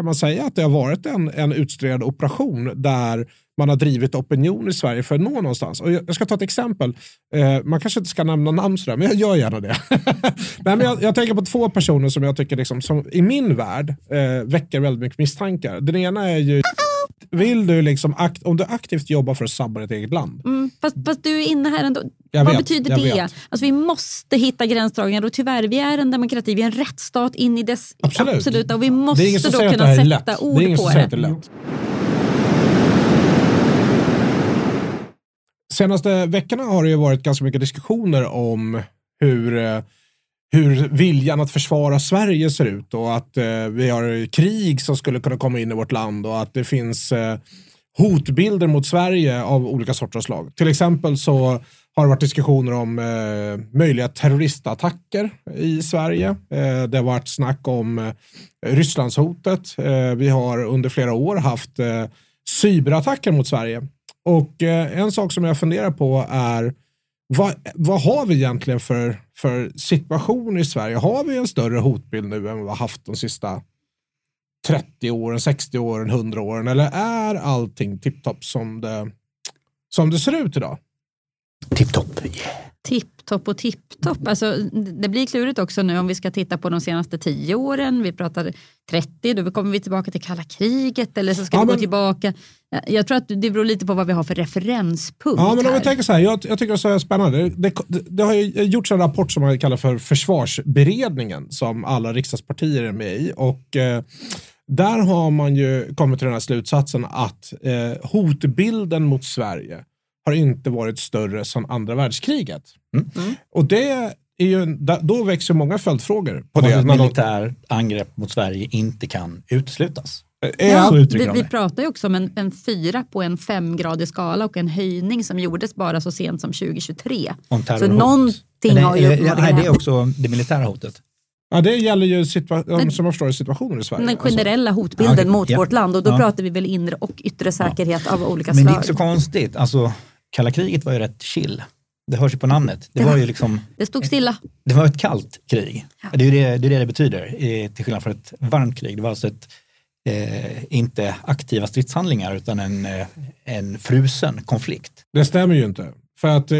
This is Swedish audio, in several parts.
kan man säga att det har varit en, en utstuderad operation där man har drivit opinion i Sverige för att nå någonstans. Och jag ska ta ett exempel. Eh, man kanske inte ska nämna namn sådär, men jag gör gärna det. Nej, men jag, jag, tänker på två personer som jag tycker liksom, som i min värld eh, väcker väldigt mycket misstankar. Den ena är ju vill du liksom, om du aktivt jobbar för att sabba ditt eget land. Mm, fast, fast, du är inne här ändå. Jag Vad vet, betyder det? Alltså, vi måste hitta gränsdragningar och tyvärr, vi är en demokrati, vi är en rättsstat in i dess absolut. absoluta och vi måste då kunna sätta lätt. ord det på det. det lätt. Senaste veckorna har det ju varit ganska mycket diskussioner om hur eh, hur viljan att försvara Sverige ser ut och att eh, vi har krig som skulle kunna komma in i vårt land och att det finns eh, hotbilder mot Sverige av olika sorters slag. Till exempel så har det varit diskussioner om eh, möjliga terroristattacker i Sverige. Eh, det har varit snack om eh, Rysslandshotet. Eh, vi har under flera år haft eh, cyberattacker mot Sverige. Och eh, en sak som jag funderar på är vad, vad har vi egentligen för, för situation i Sverige? Har vi en större hotbild nu än vad vi har haft de sista 30 åren, 60 åren, 100 åren? Eller är allting tipptopp som det, som det ser ut idag? Tipptopp, yeah. Tipptopp och tipptopp. Alltså, det blir klurigt också nu om vi ska titta på de senaste tio åren. Vi pratar 30, då kommer vi tillbaka till kalla kriget eller så ska ja, vi men... gå tillbaka. Jag tror att det beror lite på vad vi har för referenspunkt. Ja, men om vi tänker så här, jag, jag tycker det är så spännande. Det, det, det, har gjorts en rapport som man kallar för försvarsberedningen som alla riksdagspartier är med i. Och, eh, där har man ju kommit till den här slutsatsen att eh, hotbilden mot Sverige har inte varit större sedan andra världskriget. Mm. Mm. Och det är ju, då växer många följdfrågor på det. Att ett militär angrepp mot Sverige inte kan uteslutas. Ja, vi, vi pratar ju också om en, en fyra på en femgradig skala och en höjning som gjordes bara så sent som 2023. Så någonting det, har ju ja, Det är också det militära hotet. Ja, det gäller ju situa- som förstår situationen i Sverige. Den generella hotbilden ja, mot ja. vårt land och då ja. pratar vi väl inre och yttre säkerhet av olika slag. Men det är inte så konstigt. Alltså, kalla kriget var ju rätt chill. Det hörs ju på namnet. Det, var, ju liksom... Det stod stilla. Det var ett kallt krig. Det är det, det är det det betyder, till skillnad från ett varmt krig. Det var alltså ett eh, inte aktiva stridshandlingar utan en, eh, en frusen konflikt. Det stämmer ju inte. För att eh,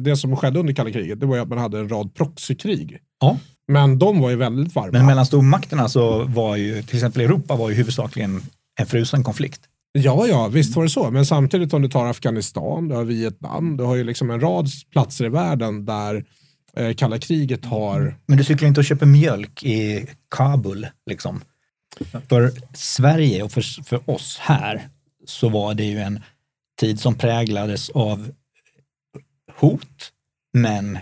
det som skedde under kalla kriget det var ju att man hade en rad proxykrig. Ja. Men de var ju väldigt varma. Men mellan stormakterna så var ju till exempel Europa var ju huvudsakligen en frusen konflikt. Ja, ja, visst var det så. Men samtidigt om du tar Afghanistan, du har Vietnam, du har ju liksom en rad platser i världen där eh, kalla kriget har... Men du cyklar inte och köper mjölk i Kabul liksom? För Sverige och för, för oss här så var det ju en tid som präglades av hot, men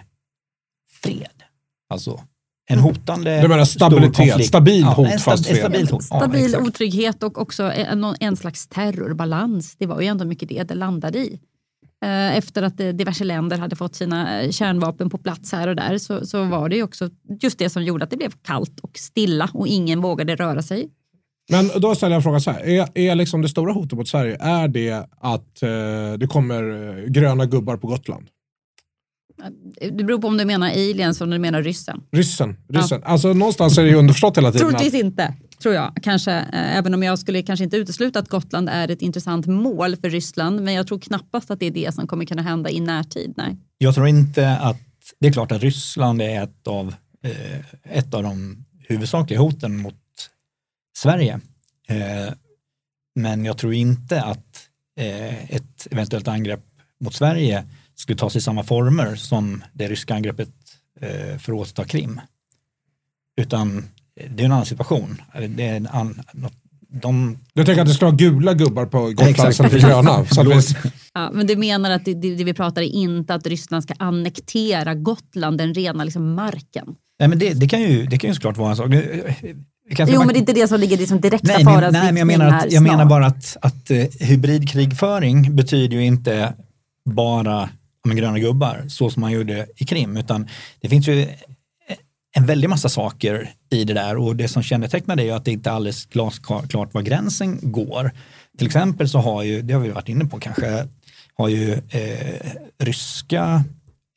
fred. Alltså en hotande Du menar stabilitet, stabil hot ja, fast fred? Stabil, hot. stabil ja, otrygghet och också en, en slags terrorbalans. Det var ju ändå mycket det det landade i. Eh, efter att diverse länder hade fått sina eh, kärnvapen på plats här och där så, så var det också just det som gjorde att det blev kallt och stilla och ingen vågade röra sig. Men då ställer jag frågan så här, är, är liksom det stora hotet mot Sverige, är det att eh, det kommer eh, gröna gubbar på Gotland? Det beror på om du menar aliens eller om du menar ryssen. Ryssen. ryssen. Ja. Alltså någonstans är det ju underförstått hela tiden. Troligtvis inte tror jag. Kanske, eh, även om jag skulle kanske inte utesluta att Gotland är ett intressant mål för Ryssland. Men jag tror knappast att det är det som kommer kunna hända i närtid. Nej. Jag tror inte att, det är klart att Ryssland är ett av, eh, ett av de huvudsakliga hoten mot Sverige. Eh, men jag tror inte att ett eventuellt angrepp mot Sverige skulle tas i samma former som det ryska angreppet för att återta Krim. Utan det är en annan situation. Det är en an, de... Du tänker att det ska vara gula gubbar på Gotland istället för gröna? ja, men du menar att det, det, vi pratar är inte att Ryssland ska annektera Gotland, den rena liksom marken? Nej, men det, det, kan ju, det kan ju såklart vara en sak. Kanske jo, man... men det är inte det som ligger i liksom direkta nej, men, nej, men jag menar, att, jag menar bara att, att uh, hybridkrigföring betyder ju inte bara med gröna gubbar, så som man gjorde i Krim, utan det finns ju en väldig massa saker i det där och det som kännetecknar det är att det inte är alldeles glasklart var gränsen går. Till exempel så har ju, det har vi varit inne på kanske, har ju eh, ryska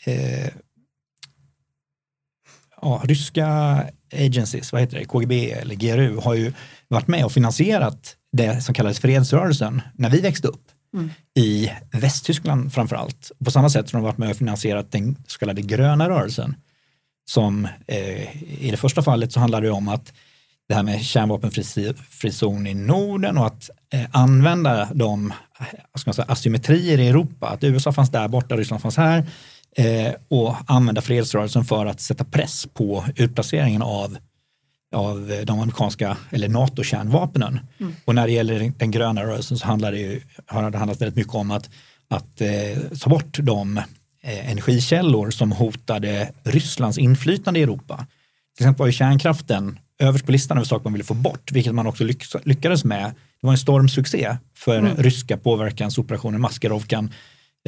eh, ja, ryska agencies, vad heter det, KGB eller GRU, har ju varit med och finansierat det som kallades fredsrörelsen när vi växte upp. Mm. i Västtyskland framför allt. På samma sätt som de varit med och finansierat den så kallade gröna rörelsen. Som eh, i det första fallet så handlar det om att det här med kärnvapenfri zon i Norden och att eh, använda de ska man säga, asymmetrier i Europa. Att USA fanns där borta, Ryssland fanns här eh, och använda fredsrörelsen för att sätta press på utplaceringen av av de amerikanska eller NATO-kärnvapnen. Mm. Och när det gäller den gröna rörelsen så handlar det ju, har det handlat väldigt mycket om att, att eh, ta bort de eh, energikällor som hotade Rysslands inflytande i Europa. Till exempel var ju kärnkraften överst på listan över saker man ville få bort, vilket man också lyckades med. Det var en stormsuccé för mm. ryska påverkansoperationen Maskerovkan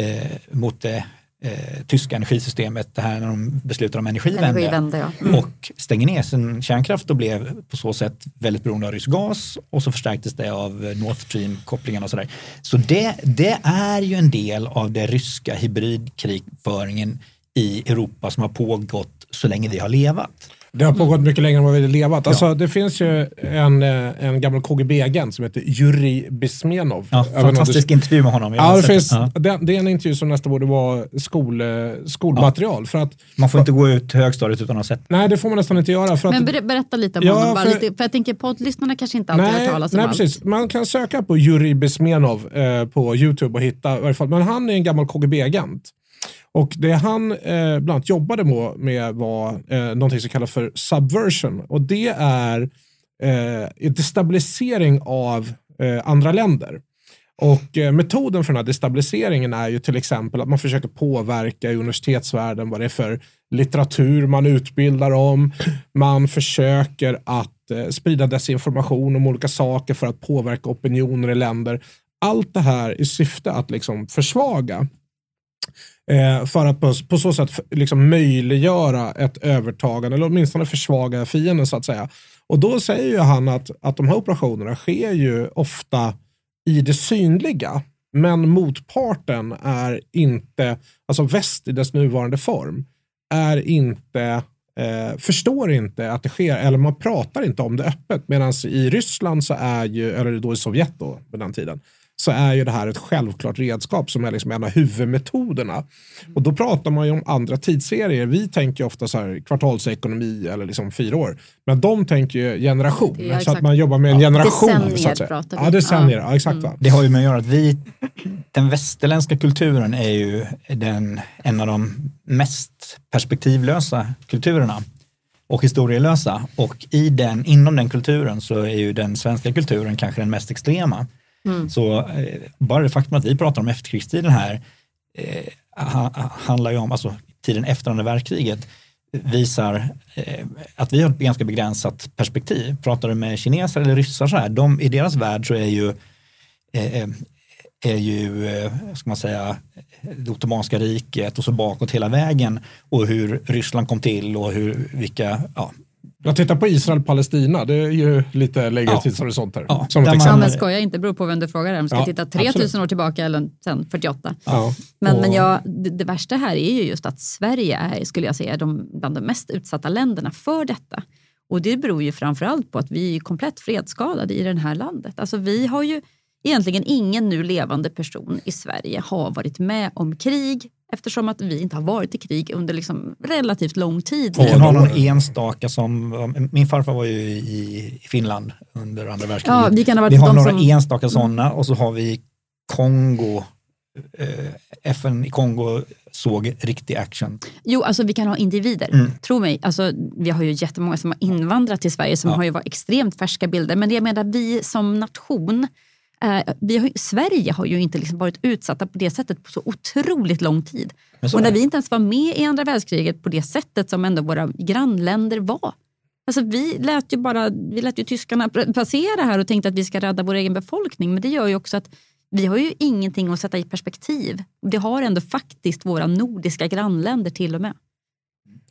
eh, mot det eh, tyska energisystemet, det här när de beslutar om energivände, energivände ja. mm. och stänger ner sin kärnkraft och blev på så sätt väldigt beroende av rysk gas och så förstärktes det av Nord Stream-kopplingen och sådär. Så det, det är ju en del av det ryska hybridkrigföringen i Europa som har pågått så länge vi har levat. Det har pågått mycket längre än vad vi har levat. Alltså, ja. Det finns ju en, eh, en gammal KGB-agent som heter Jurij Besmenov. Ja, fantastisk du... intervju med honom. Ja, det, finns, ja. Det, det, är en intervju som nästan borde vara skol, eh, skolmaterial. För att, man får inte gå ut högstadiet utan att ha sett. Nej, det får man nästan inte göra. För Men att, berätta lite om ja, honom. För, lite, för jag tänker poddlyssnarna kanske inte alltid nej, har talat om nej, allt. Precis. Man kan söka på Jurij Besmenov eh, på YouTube och hitta, i varje fall. men han är en gammal KGB-agent. Och det han eh, bland annat jobbade med var eh, någonting som kallas för subversion. Och det är eh, destabilisering av eh, andra länder. Och eh, metoden för den här destabiliseringen är ju till exempel att man försöker påverka i universitetsvärlden vad det är för litteratur man utbildar om. Man försöker att eh, sprida desinformation om olika saker för att påverka opinioner i länder. Allt det här i syfte att liksom försvaga Eh, för att på, på, så sätt liksom möjliggöra ett övertagande eller åtminstone försvaga fienden så att säga. Och då säger ju han att, att de här operationerna sker ju ofta i det synliga. Men motparten är inte, alltså väst i dess nuvarande form, är inte, eh, förstår inte att det sker, eller man pratar inte om det öppet. Medan i Ryssland, så är ju, eller då i Sovjet då, på den tiden, så är ju det här ett självklart redskap som är liksom en av huvudmetoderna. Och då pratar man ju om andra tidsserier. Vi tänker ofta så här kvartalsekonomi eller liksom fyra år. Men de tänker ju generation. Ja, så att man jobbar med en ja, generation. Decennier så att säga. pratar vi. Ja, decennier. Ja. ja exakt. Mm. Det har ju med att göra att vi, den västerländska kulturen är ju den, en av de mest perspektivlösa kulturerna och historielösa. Och i den, inom den kulturen så är ju den svenska kulturen kanske den mest extrema. Mm. Så eh, bara det faktum att vi pratar om efterkrigstiden här eh, handlar ju om, alltså tiden efter andra världskriget, visar eh, att vi har ett ganska begränsat perspektiv. Pratar du med kineser eller ryssar så här, de, i deras värld så är ju eh, eh är ju, eh, ska man säga, det Ottomanska riket och så bakåt hela vägen och hur Ryssland kom till och hur, vilka, ja, jag tittar på Israel-Palestina, det är ju lite längre ja. tidshorisont här. Ja, som ett exempel. men skoja inte, beror på vem du frågar. Om du ska ja, titta 3000 absolut. år tillbaka eller sen 48. Ja. Men, och... men ja, det, det, värsta här är ju just att Sverige är, skulle jag säga, de, bland de mest utsatta länderna för detta. Och det beror ju framförallt på att vi är komplett fredsskadade i det här landet. Alltså vi har ju egentligen ingen nu levande person i Sverige har varit med om krig eftersom att vi inte har varit i krig under liksom relativt lång tid. Vi kan ha någon enstaka som, min farfar var ju i Finland under andra världskriget. Ja, vi, kan ha varit vi har några som, enstaka sådana och så har vi Kongo eh, FN i Kongo såg riktig action. Jo, alltså vi kan ha individer. Mm. Tro mig, alltså, vi har ju jättemånga som har invandrat till Sverige som ja. har ju varit extremt färska bilder. Men det jag menar, vi som nation vi har, Sverige har ju inte liksom varit utsatta på det sättet på så otroligt lång tid. Och när vi inte ens var med i andra världskriget på det sättet som ändå våra grannländer var. Alltså vi, lät ju bara, vi lät ju tyskarna passera här och tänkte att vi ska rädda vår egen befolkning. Men det gör ju också att vi har ju ingenting att sätta i perspektiv. Det har ändå faktiskt våra nordiska grannländer till och med.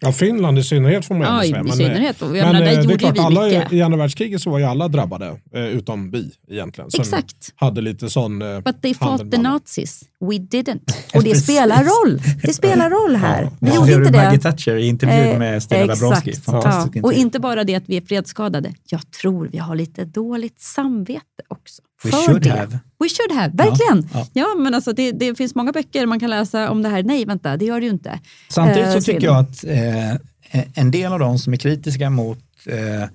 Ja, Finland i synnerhet får man Ja, säga. i Men, synnerhet. Och jag men menar, där eh, det är klart, alla mycket. i, i andra världskriget så var ju alla drabbade, eh, utom vi egentligen. Som Exakt. hade lite sån... Eh, But they fought the. Nazis. We didn't. Och det spelar roll. Det spelar roll här. Vi Ja, gjorde inte Maggie det. Thatcher i intervjun Eh, med Stella Dabrowski. Ja. Och inte bara det att vi är fredsskadade. Jag tror vi har lite dåligt samvete också. We för should det. have. We should have, verkligen. Ja, Ja, men alltså det, det finns många böcker man kan läsa om det här. Nej, vänta, det gör det ju inte. Samtidigt Eh, så tycker jag att eh, en del av de som är kritiska mot eh,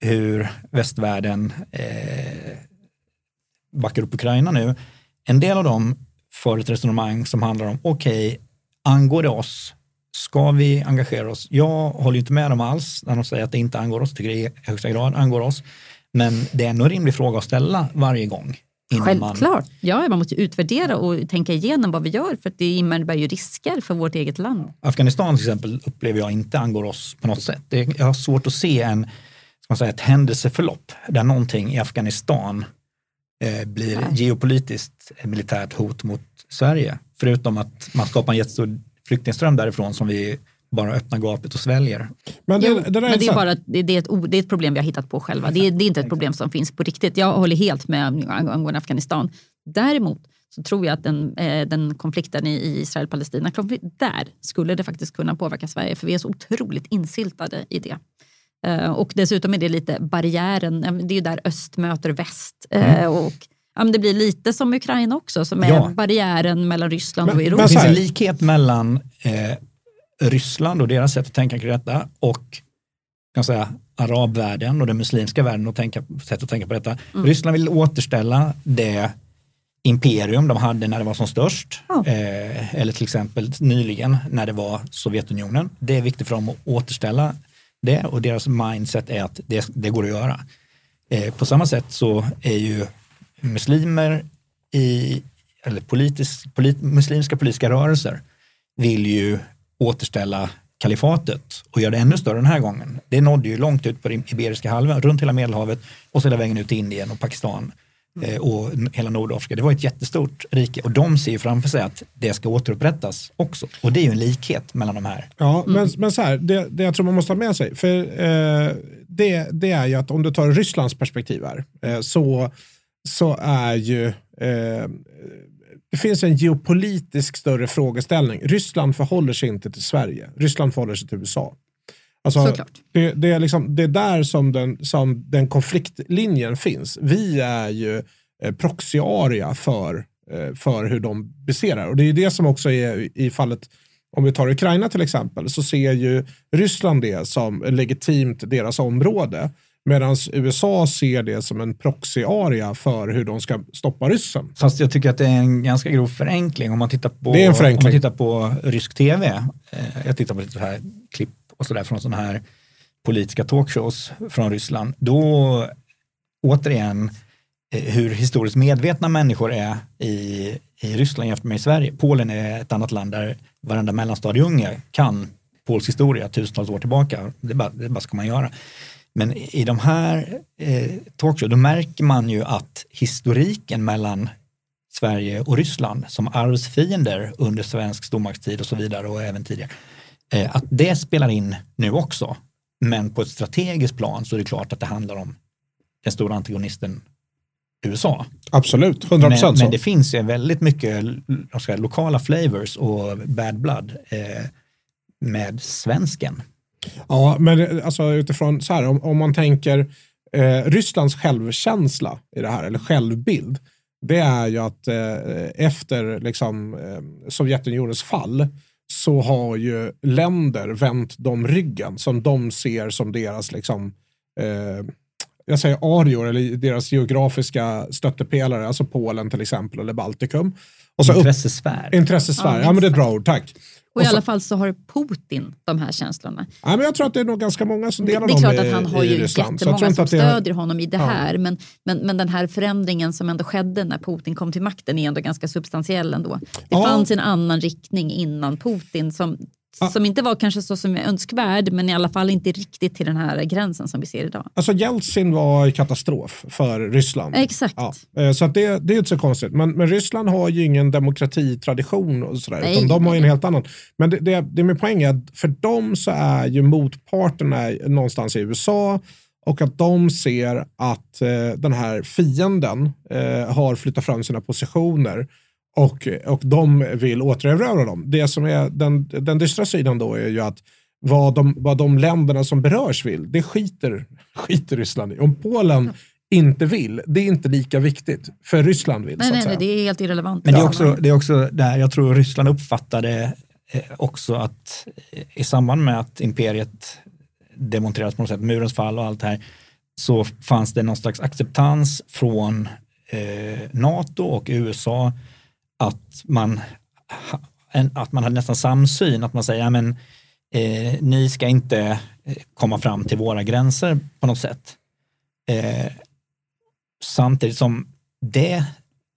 hur västvärlden eh, backar upp Ukraina nu, en del av dem för ett resonemang som handlar om, okej, angår det oss? Ska vi engagera oss? Jag håller inte med dem alls när de säger att det inte angår oss, tycker det i högsta grad angår oss. Men det är ändå en rimlig fråga att ställa varje gång. Innan man Självklart. Ja, man måste utvärdera och tänka igenom vad vi gör för att det innebär ju risker för vårt eget land. Afghanistan till exempel upplever jag inte angår oss på något sätt. Det, jag har svårt att se en, ska man säga, ett händelseförlopp där någonting i Afghanistan eh, blir Nej. geopolitiskt militärt hot mot Sverige. Förutom att man skapar en jättestor flyktingström därifrån som vi bara öppnar gapet och sväljer. Men det, Jo, det där men det är, bara, det, det, är ett, det är ett problem vi har hittat på själva. Det är, det är inte ett problem som finns på riktigt. Jag håller helt med ang- angående Afghanistan. Däremot så tror jag att den, eh, den konflikten i, Israel-Palestina, där skulle det faktiskt kunna påverka Sverige för vi är så otroligt insyltade i det. Eh, och dessutom är det lite barriären, men det är ju där öst möter väst. Eh, och, ja, men det blir lite som Ukraina också, som är Ja. barriären mellan Ryssland Men- och men Europa. Det så finns en likhet mellan eh, Ryssland och deras sätt att tänka kring detta och kan säga, arabvärlden och den muslimska världen och tänka, sätt att tänka på detta. Mm. Ryssland vill återställa det imperium de hade när det var som störst. Ja. Eh, eller till exempel nyligen när det var Sovjetunionen. Det är viktigt för dem att återställa det och deras mindset är att det, det går att göra. Eh, på samma sätt så är ju muslimer i, eller politisk, polit, muslimska politiska rörelser vill ju återställa kalifatet och göra det ännu större den här gången. Det nådde ju långt ut på den Iberiska halvön, runt hela Medelhavet och så hela vägen ut till Indien och Pakistan eh, och n- hela Nordafrika. Det var ett jättestort rike och de ser ju framför sig att det ska återupprättas också. Och det är ju en likhet mellan de här. Ja, men, men så här, det, det jag tror man måste ha med sig, för eh, det, det är ju att om du tar Rysslands perspektiv här, eh, så, så är ju eh, det finns en geopolitisk större frågeställning. Ryssland förhåller sig inte till Sverige. Ryssland förhåller sig till USA. Alltså, det, det, är liksom, det är där som den, som den konfliktlinjen finns. Vi är ju eh, proxyaria för, eh, för hur de beserar. Och det är det som också är i fallet, om vi tar Ukraina till exempel, så ser ju Ryssland det som legitimt deras område. Medan USA ser det som en proxyaria för hur de ska stoppa ryssen. Fast jag tycker att det är en ganska grov förenkling om man tittar på, Det är en förenkling. Om man tittar på rysk tv. Eh, jag tittar på lite så här klipp och sådär från sådana här politiska talkshows från Ryssland. Då återigen eh, hur historiskt medvetna människor är i, i Ryssland jämfört med i Sverige. Polen är ett annat land där varenda mellanstadieunge kan polsk historia tusentals år tillbaka. Det bara, det bara ska man göra. Men i de här eh, talkshow, då märker man ju att historiken mellan Sverige och Ryssland som arvsfiender under svensk stormaktstid och så vidare och även tidigare, eh, att det spelar in nu också. Men på ett strategiskt plan så är det klart att det handlar om den stora antagonisten USA. Absolut, 100% Men, så. men det finns ju väldigt mycket säga, lokala flavors och bad blood eh, med svensken. Ja, men det- alltså utifrån så här, om, om man tänker eh, Rysslands självkänsla i det här, eller självbild, det är ju att eh, efter liksom, eh, Sovjetunionens fall så har ju länder vänt dem ryggen som de ser som deras liksom, eh, jag säger arior, eller deras geografiska stöttepelare, alltså Polen till exempel, eller Baltikum. Och så upp, Intressesfär. intressesfär, Ja, men det är ett bra ord, tack. Och i så- alla fall så har Putin de här känslorna. Ja, men jag tror att det är nog ganska många som delar det är klart i, att han har i ju Ryssland. Jättemånga som är- stödjer honom i det Ja. här. Men, men, men den här förändringen som ändå skedde när Putin kom till makten är ändå ganska substantiell ändå. Det Ja. fanns en annan riktning innan Putin som Ah. Som inte var kanske så som är önskvärd, men i alla fall inte riktigt till den här gränsen som vi ser idag. Alltså Jeltsin var katastrof för Ryssland. Exakt. Ja, eh, så det, det är inte så konstigt. Men, men Ryssland har ju ingen demokratitradition och sådär, nej, utan de har ju en helt annan. Men det, det, det är min poäng är att för dem så är ju motparterna någonstans i USA och att de ser att eh, den här fienden eh, har flyttat fram sina positioner och, och de vill återerövra dem. Det som är den, den dystra sidan då är ju att vad de, vad de länderna som berörs vill, det skiter, skiter Ryssland i. Om Polen inte vill, det är inte lika viktigt. För Ryssland vill. Nej, så nej, säga. nej, det är helt irrelevant. Men det är också, det är också där jag tror Ryssland uppfattade eh, också att eh, i samband med att imperiet demonterades på något sätt, murens fall och allt det här, så fanns det någon slags acceptans från eh, NATO och USA att man, att man hade nästan samsyn, att man säger, ja, men, eh, ni ska inte eh, komma fram till våra gränser på något sätt. Eh, samtidigt som det,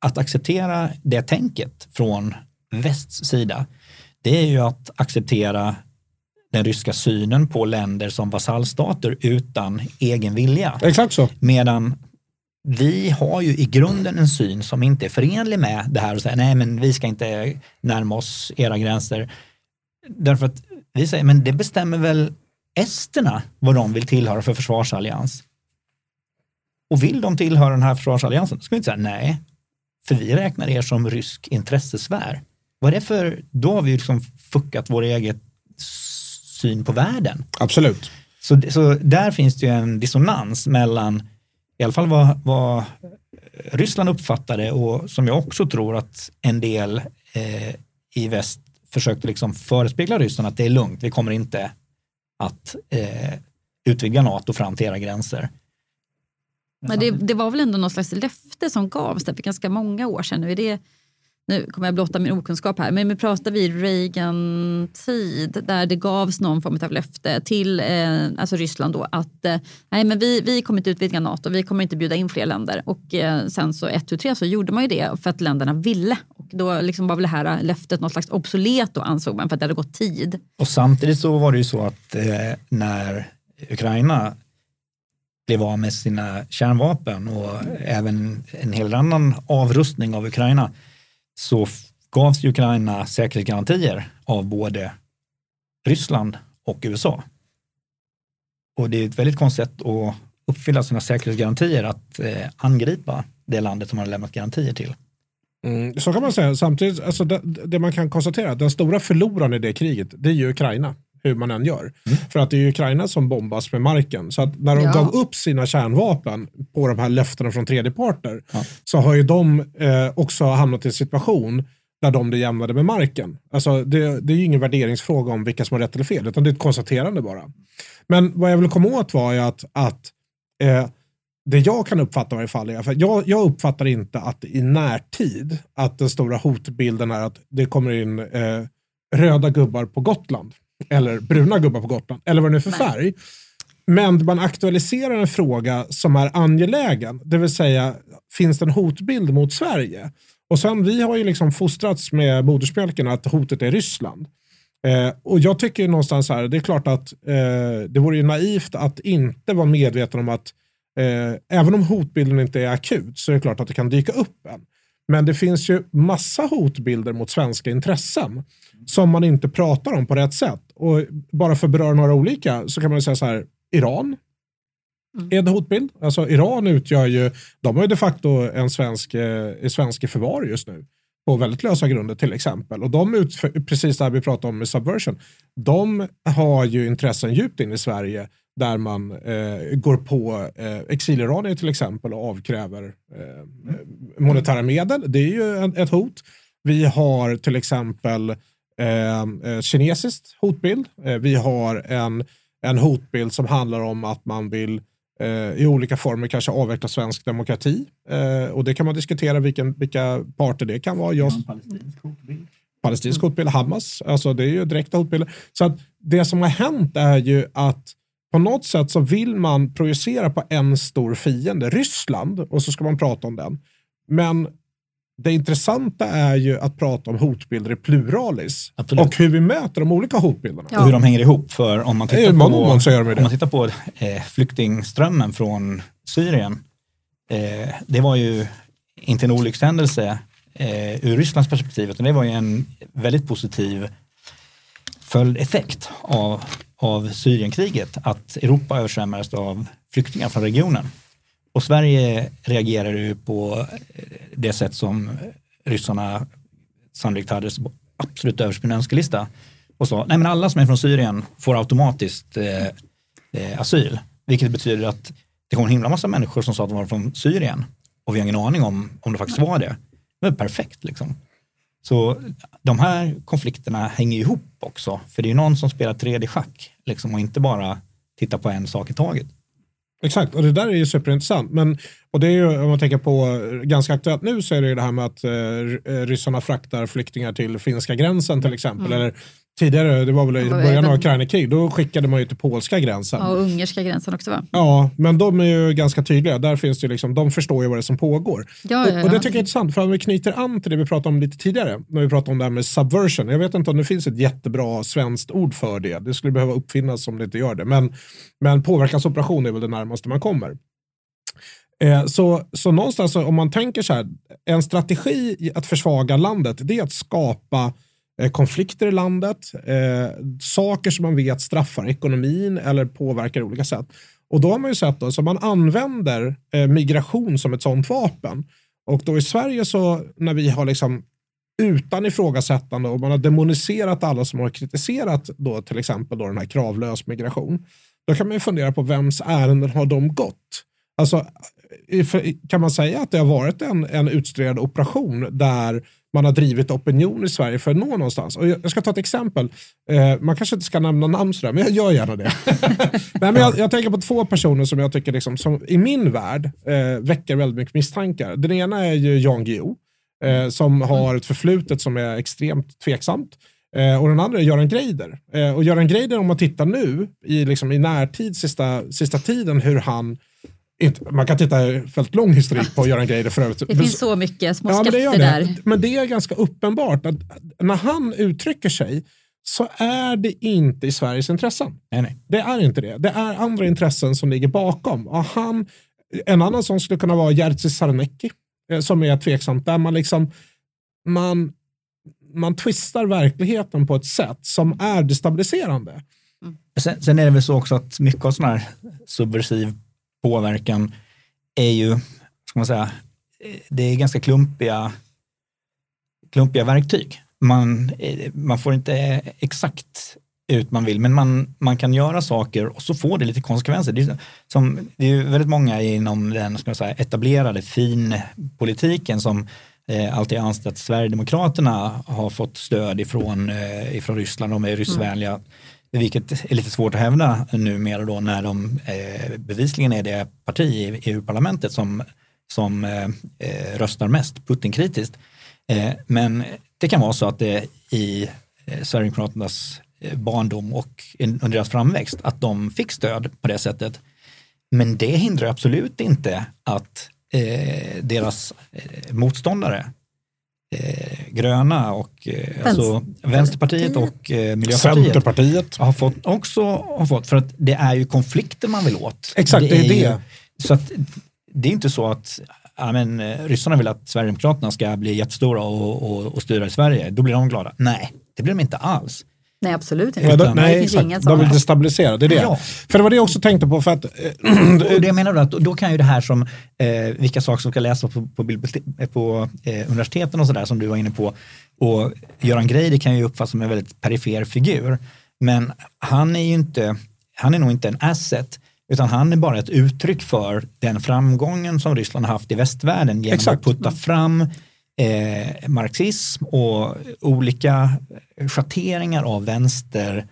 att acceptera det tänket från västs sida, det är ju att acceptera den ryska synen på länder som vasallstater utan egen vilja. Exakt så. Medan vi har ju i grunden en syn som inte är förenlig med det här och säger nej men vi ska inte närma oss era gränser. Därför att vi säger men det bestämmer väl esterna vad de vill tillhöra för försvarsallians. Och vill de tillhöra den här försvarsalliansen, ska vi inte säga nej. För vi räknar er som rysk intressesfär. Vad är det för, då har vi liksom fuckat vår egen syn på världen. Absolut. Så, så där finns det ju en dissonans mellan i alla fall vad, vad eh, Ryssland uppfattade och som jag också tror att en del eh, i väst försökte liksom förespegla Ryssland att det är lugnt, vi kommer inte att eh, utvidga NATO fram till era gränser. Men det, det, var väl ändå någon slags löfte som gavs där för ganska många år sedan. Nu är det nu kommer jag blotta min okunskap här, men nu pratar vi Reagan-tid där det gavs någon form av löfte till eh, alltså Ryssland då att eh, nej, men vi, vi kommer inte utvidga NATO, vi kommer inte bjuda in fler länder. Och eh, sen så 1, 2, 3 så gjorde man ju det för att länderna ville. Och då liksom var väl det här löftet något slags obsolet då ansåg man för att det hade gått tid. Och samtidigt så var det ju så att eh, när Ukraina blev av med sina kärnvapen och även en hel annan avrustning av Ukraina så gavs Ukraina säkerhetsgarantier av både Ryssland och USA. Och det är ett väldigt konstigt sätt att uppfylla sina säkerhetsgarantier att eh, angripa det landet som man har lämnat garantier till. Mm, så kan man säga. Samtidigt, alltså det, det, man kan konstatera, den stora förloraren i det kriget, det är ju Ukraina hur man än gör. Mm. För att det är Ukraina som bombas med marken. Så att när de ja. gav upp sina kärnvapen på de här löftena från tredjeparter ja. så har ju de eh, också hamnat i en situation där de blir jämnade med marken. Alltså det, det är ju ingen värderingsfråga om vilka som har rätt eller fel, utan det är ett konstaterande bara. Men vad jag vill komma åt var ju att, att eh, det jag kan uppfatta i varje fall är, för jag, jag uppfattar inte att i närtid att den stora hotbilden är att det kommer in eh, röda gubbar på Gotland eller bruna gubbar på Gotland, eller vad det nu är för Nej. färg. Men man aktualiserar en fråga som är angelägen, det vill säga finns det en hotbild mot Sverige? Och sen vi har ju liksom fostrats med modersmjölken att hotet är Ryssland. Eh, och jag tycker någonstans här, det är klart att eh, det vore ju naivt att inte vara medveten om att eh, även om hotbilden inte är akut så är det klart att det kan dyka upp en. Men det finns ju massa hotbilder mot svenska intressen som man inte pratar om på rätt sätt. Och bara för att beröra några olika så kan man säga så här, Iran mm. är en hotbild. Alltså Iran utgör ju, de har ju de facto en svensk, eh, svensk förvar just nu på väldigt lösa grunder till exempel. Och de utför, precis det här vi pratade om med Subversion, de har ju intressen djupt in i Sverige där man eh, går på eh, exiliranier till exempel och avkräver eh, monetära medel. Det är ju en, ett hot. Vi har till exempel Eh, eh, kinesiskt hotbild. Eh, vi har en, en hotbild som handlar om att man vill eh, i olika former kanske avveckla svensk demokrati. Eh, och det kan man diskutera vilken, vilka parter det kan vara. Just, palestinsk hotbild. Palestinsk hotbild, Hamas, alltså det är ju direkta hotbilder. Så att det som har hänt är ju att på något sätt så vill man projicera på en stor fiende, Ryssland, och så ska man prata om den. Men det intressanta är ju att prata om hotbilder i pluralis. Absolut. Och hur vi möter de olika hotbilderna. Ja. och hur de hänger ihop. För om man Det är tittar på, ju om man tittar på eh, flyktingströmmen från Syrien, eh, det var ju inte en olyckshändelse eh, ur Rysslands perspektiv, utan det var ju en väldigt positiv följdeffekt av, av Syrienkriget, att Europa översvämmades av flyktingar från regionen. Och Sverige reagerade ju på eh, det sätt som ryssarna sannolikt hade absolut överst på sin önskelista och sa nej men alla som är från Syrien får automatiskt eh, eh, asyl. Vilket betyder att det kom en himla massa människor som sa att de var från Syrien och vi har ingen aning om om det faktiskt var det. Det var perfekt liksom. Så de här konflikterna hänger ihop också. För det är ju någon som spelar 3D-schack liksom, och inte bara tittar på en sak i taget. Exakt, och det där är ju superintressant. Men, och det är ju, om man tänker på eh, ganska aktuellt nu så är det ju det här med att eh, ryssarna fraktar flyktingar till finska gränsen till exempel. Eller tidigare, det var väl i Ja, början av Ukraina-krig, då skickade man ju till polska gränsen. Ja, och ungerska gränsen också va? Ja, men de är ju ganska tydliga. Där finns det liksom, de förstår ju vad det är som pågår. Ja, ja, Och, och det ja. tycker jag är intressant, för om vi knyter an till det vi pratade om lite tidigare, när vi pratade om det här med subversion. Jag vet inte om det finns ett jättebra svenskt ord för det. Det skulle behöva uppfinnas om det inte gör det. Men, men påverkansoperation är väl det närmaste man kommer. Eh, så, så någonstans om man tänker så här, en strategi att försvaga landet, det är att skapa Eh, konflikter i landet, eh, saker som man vet straffar ekonomin eller påverkar olika sätt. Och då har man ju sett att man använder eh, migration som ett sådant vapen. Och då i Sverige så när vi har liksom utan ifrågasättande och man har demoniserat alla som har kritiserat då till exempel då den här kravlös migration. Då kan man ju fundera på vems ärenden har de gått? Alltså, kan man säga att det har varit en, en utstuderad operation där man har drivit opinion i Sverige för att nå någonstans? Och jag, ska ta ett exempel. Eh, man kanske inte ska nämna namn sådär, men jag gör gärna det. Nej, men jag, jag tänker på två personer som jag tycker liksom, som i min värld eh, väcker väldigt mycket misstankar. Den ena är ju Jan Guillou eh, som har ett förflutet som är extremt tveksamt. Eh, och den andra är Göran Greider. Eh, och Göran Greider, om man tittar nu i, liksom, i närtid, sista, sista tiden, hur han inte, man kan titta väldigt lång historik på Göran Greider för övrigt. Det finns så mycket små Ja, men det skatter det. där. Men det är ganska uppenbart att när han uttrycker sig så är det inte i Sveriges intressen. Nej, nej. Det är inte det. Det är andra intressen som ligger bakom. Och han, en annan som skulle kunna vara Jerzy Sarnecki, eh, som är tveksamt, där man liksom man, man twistar verkligheten på ett sätt som är destabiliserande. Sen, sen är det väl så också att mycket av sån här subversiv påverkan är ju, ska man säga, det är ganska klumpiga, klumpiga verktyg. Man, eh, man får inte exakt ut man vill, men man, man kan göra saker och så får det lite konsekvenser. Det är, som, det är ju väldigt många inom den ska man säga, etablerade finpolitiken som eh, alltid ansett att Sverigedemokraterna har fått stöd ifrån, eh, ifrån Ryssland, de är ryssvänliga. Vilket är lite svårt att hävda numera då när de eh, bevisligen är det parti i EU-parlamentet som, som eh, eh röstar mest Putin-kritiskt. Eh, men det kan vara så att det i eh, Sverigedemokraternas eh, barndom och under deras framväxt att de fick stöd på det sättet. Men det hindrar absolut inte att eh, deras eh, motståndare eh, gröna och eh, alltså Vänsterpartiet och eh, Miljöpartiet Centerpartiet. har fått också har fått, för att det är ju konflikter man vill åt. Exakt, det är det. Ju, så att det är inte så att ja, men, eh, ryssarna vill att Sverigedemokraterna ska bli jättestora och, och, och styra i Sverige. Då blir de glada. Nej, det blir de inte alls. Nej, absolut inte. Ja, då, Utan- det nej, finns exakt. ingen de vill destabilisera, det är det. Ja. För det var det jag också tänkte på. För att, eh, Och det jag menar då att då kan ju det här som eh, vilka saker som ska läsas på, på, på eh, universiteten och sådär som du var inne på. Och Göran Greider kan ju uppfattas som en väldigt perifer figur. Men han är ju inte, han är nog inte en asset utan han är bara ett uttryck för den framgången som Ryssland har haft i västvärlden genom Exakt. att putta fram eh, marxism och olika schatteringar av vänster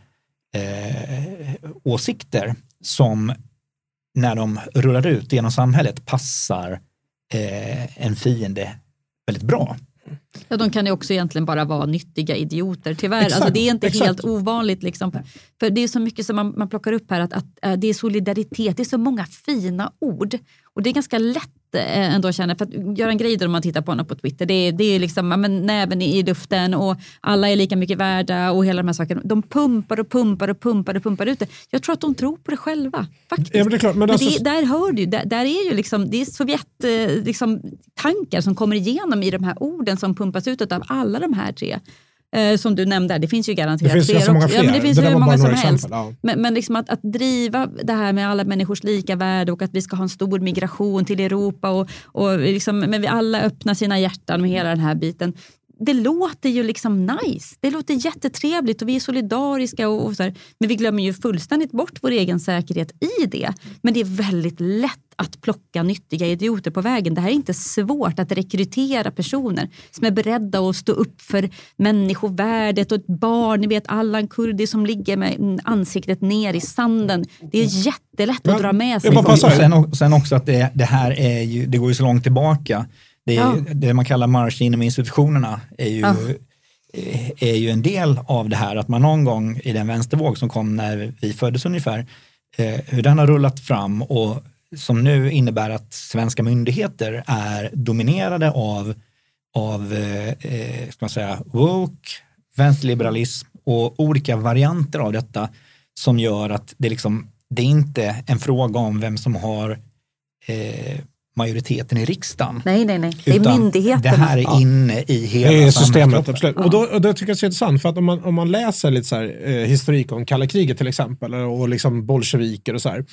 eh, åsikter som när de rullar ut genom samhället passar eh, en fiende väldigt bra. Ja, de kan ju också egentligen bara vara nyttiga idioter. Tyvärr, Exakt, alltså, det är inte exakt. helt ovanligt. Liksom. För Det är så mycket som man, man plockar upp här, att, att äh, det är solidaritet, det är så många fina ord. Och det är ganska lätt eh, ändå känner, för att Göran Greider om man tittar på honom på Twitter, det är, det är liksom men, näven i luften och alla är lika mycket värda och hela de här sakerna. De pumpar och pumpar och pumpar och pumpar ut det. Jag tror att de tror på det själva. Faktiskt. Ja, men det är klart, men men alltså, det, där hör du, där, där är ju liksom, det är Sovjet, eh, liksom, tankar som kommer igenom i de här orden som pumpas ut av alla de här tre. Eh, som du nämnde, det finns ju garanterat Det finns fler. ganska många också. Ja, fler. men det finns Det hur många som helst. exempel, ja. Men, men liksom att, att driva det här med alla människors lika värde och att vi ska ha en stor migration till Europa och, och liksom, men vi alla öppnar sina hjärtan med hela den här biten. Det låter ju liksom nice. Det låter jättetrevligt och vi är solidariska. Och, och så här. Men vi glömmer ju fullständigt bort vår egen säkerhet i det. Men det är väldigt lätt att plocka nyttiga idioter på vägen. Det här är inte svårt att rekrytera personer som är beredda att stå upp för människovärdet och ett barn, ni vet Allan Kurdi som ligger med ansiktet ner i sanden. Det är jättelätt att dra med jag sig. bara Och passar. sen, sen också att det, det här är ju, det går ju så långt tillbaka. Det, är, Ja. det man kallar marsch inom institutionerna är ju, Ja. är ju en del av det här att man någon gång i den vänstervåg som kom när vi föddes ungefär, eh, hur den har rullat fram och som nu innebär att svenska myndigheter är dominerade av, av eh, eh, ska man säga, woke, vänsterliberalism och olika varianter av detta som gör att det, liksom, det är inte en fråga om vem som har eh, majoriteten i riksdagen. Nej, nej, nej. Det är myndigheterna. Det här är inne i hela Det är systemet, absolut. Och, då, och det tycker jag är så intressant, för att om man, om man läser lite så här, eh, historik om kalla kriget till exempel, och liksom bolsjeviker och så här,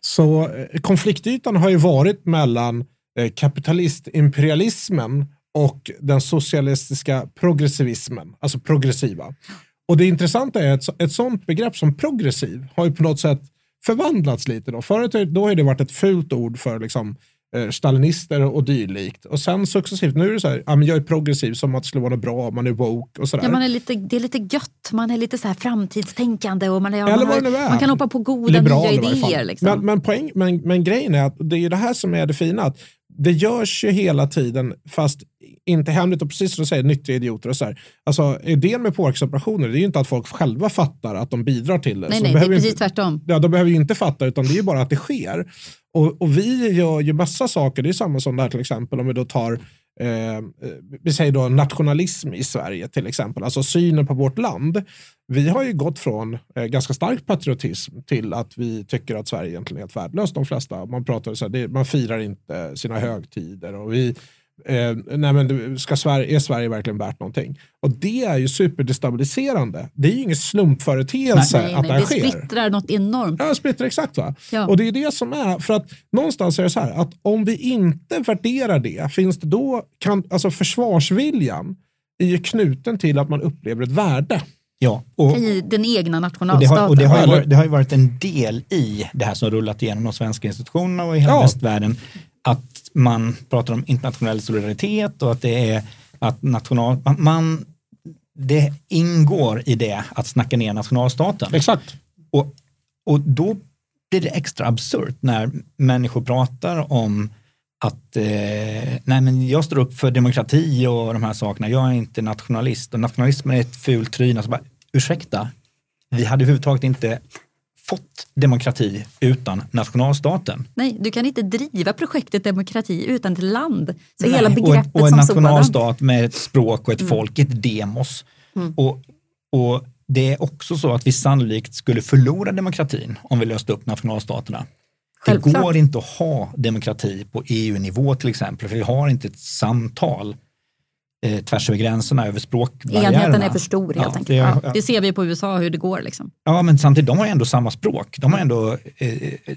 så eh, konfliktytan har ju varit mellan eh, kapitalistimperialismen och den socialistiska progressivismen, alltså progressiva. Och det intressanta är att ett sånt begrepp som progressiv har ju på något sätt förvandlats lite. Då. Förut då har det varit ett fult ord för liksom, eh, stalinister och dylikt. Och sen successivt, nu är det så här, ja, men jag är progressiv som att det skulle vara något bra, man är woke och sådär. Ja, man är lite, det är lite gött, man är lite så här framtidstänkande och man, är, Eller man, har- är. man kan hoppa på goda Liberal nya idéer. Liksom. Men, men, poäng, men, men grejen är att det är det här som är det fina. Att det görs ju hela tiden, fast inte hemligt och precis som du säger, nyttiga idioter och så här. Alltså idén med påverkansoperationer, det är ju inte att folk själva fattar att de bidrar till det. nej, Så nej, det är precis inte, tvärtom. Ja, de behöver ju inte fatta, utan det är ju bara att det sker. Och, och vi gör ju massa saker, det är samma som där till exempel om vi då tar Eh, eh, vi säger då nationalism i Sverige till exempel, alltså synen på vårt land. Vi har ju gått från eh, ganska stark patriotism till att vi tycker att Sverige egentligen är helt värdelöst de flesta. Man, pratar så här, det, man firar inte sina högtider och vi Eh, nej men ska Sverige, är Sverige verkligen värt någonting? Och det är ju superdestabiliserande. Det är ju ingen slumpföreteelse Nej, att nej, det det sker. splittrar något enormt. Ja, splittrar exakt va? Ja. Och det är det som är, för att någonstans är det så här att om vi inte värderar det, finns det då, kan, alltså försvarsviljan är ju knuten till att man upplever ett värde. Ja, och, I den egna och, det nationalstaten. har, och det, har varit, det har ju varit en del i det här som rullat igenom de svenska institutionerna och i hela Ja. västvärlden. Att man pratar om internationell solidaritet och att det är att national, man, det ingår i det att snacka ner nationalstaten. Exakt. Och, och då blir det extra absurt när människor pratar om att eh, nej men jag står upp för demokrati och de här sakerna. Jag är inte nationalist och nationalismen är ett fult tryne. Alltså bara, ursäkta, vi hade överhuvudtaget inte fått demokrati utan nationalstaten. Nej, du kan inte driva projektet demokrati utan ett land. Så Nej, hela och, begreppet och en som sådant. nationalstat med ett språk och ett folk, ett demos. Och, och det är också så att vi sannolikt skulle förlora demokratin om vi löste upp nationalstaterna. Det Självklart. går inte att ha demokrati på EU-nivå till exempel, för vi har inte ett samtal eh, tvärs över gränserna, över språkbarriärerna. Enheten är för stor helt Ja, enkelt. det, ja, ja. det ser vi på USA hur det går. Liksom. ja, men samtidigt, de har ändå samma språk. De har ändå... Eh,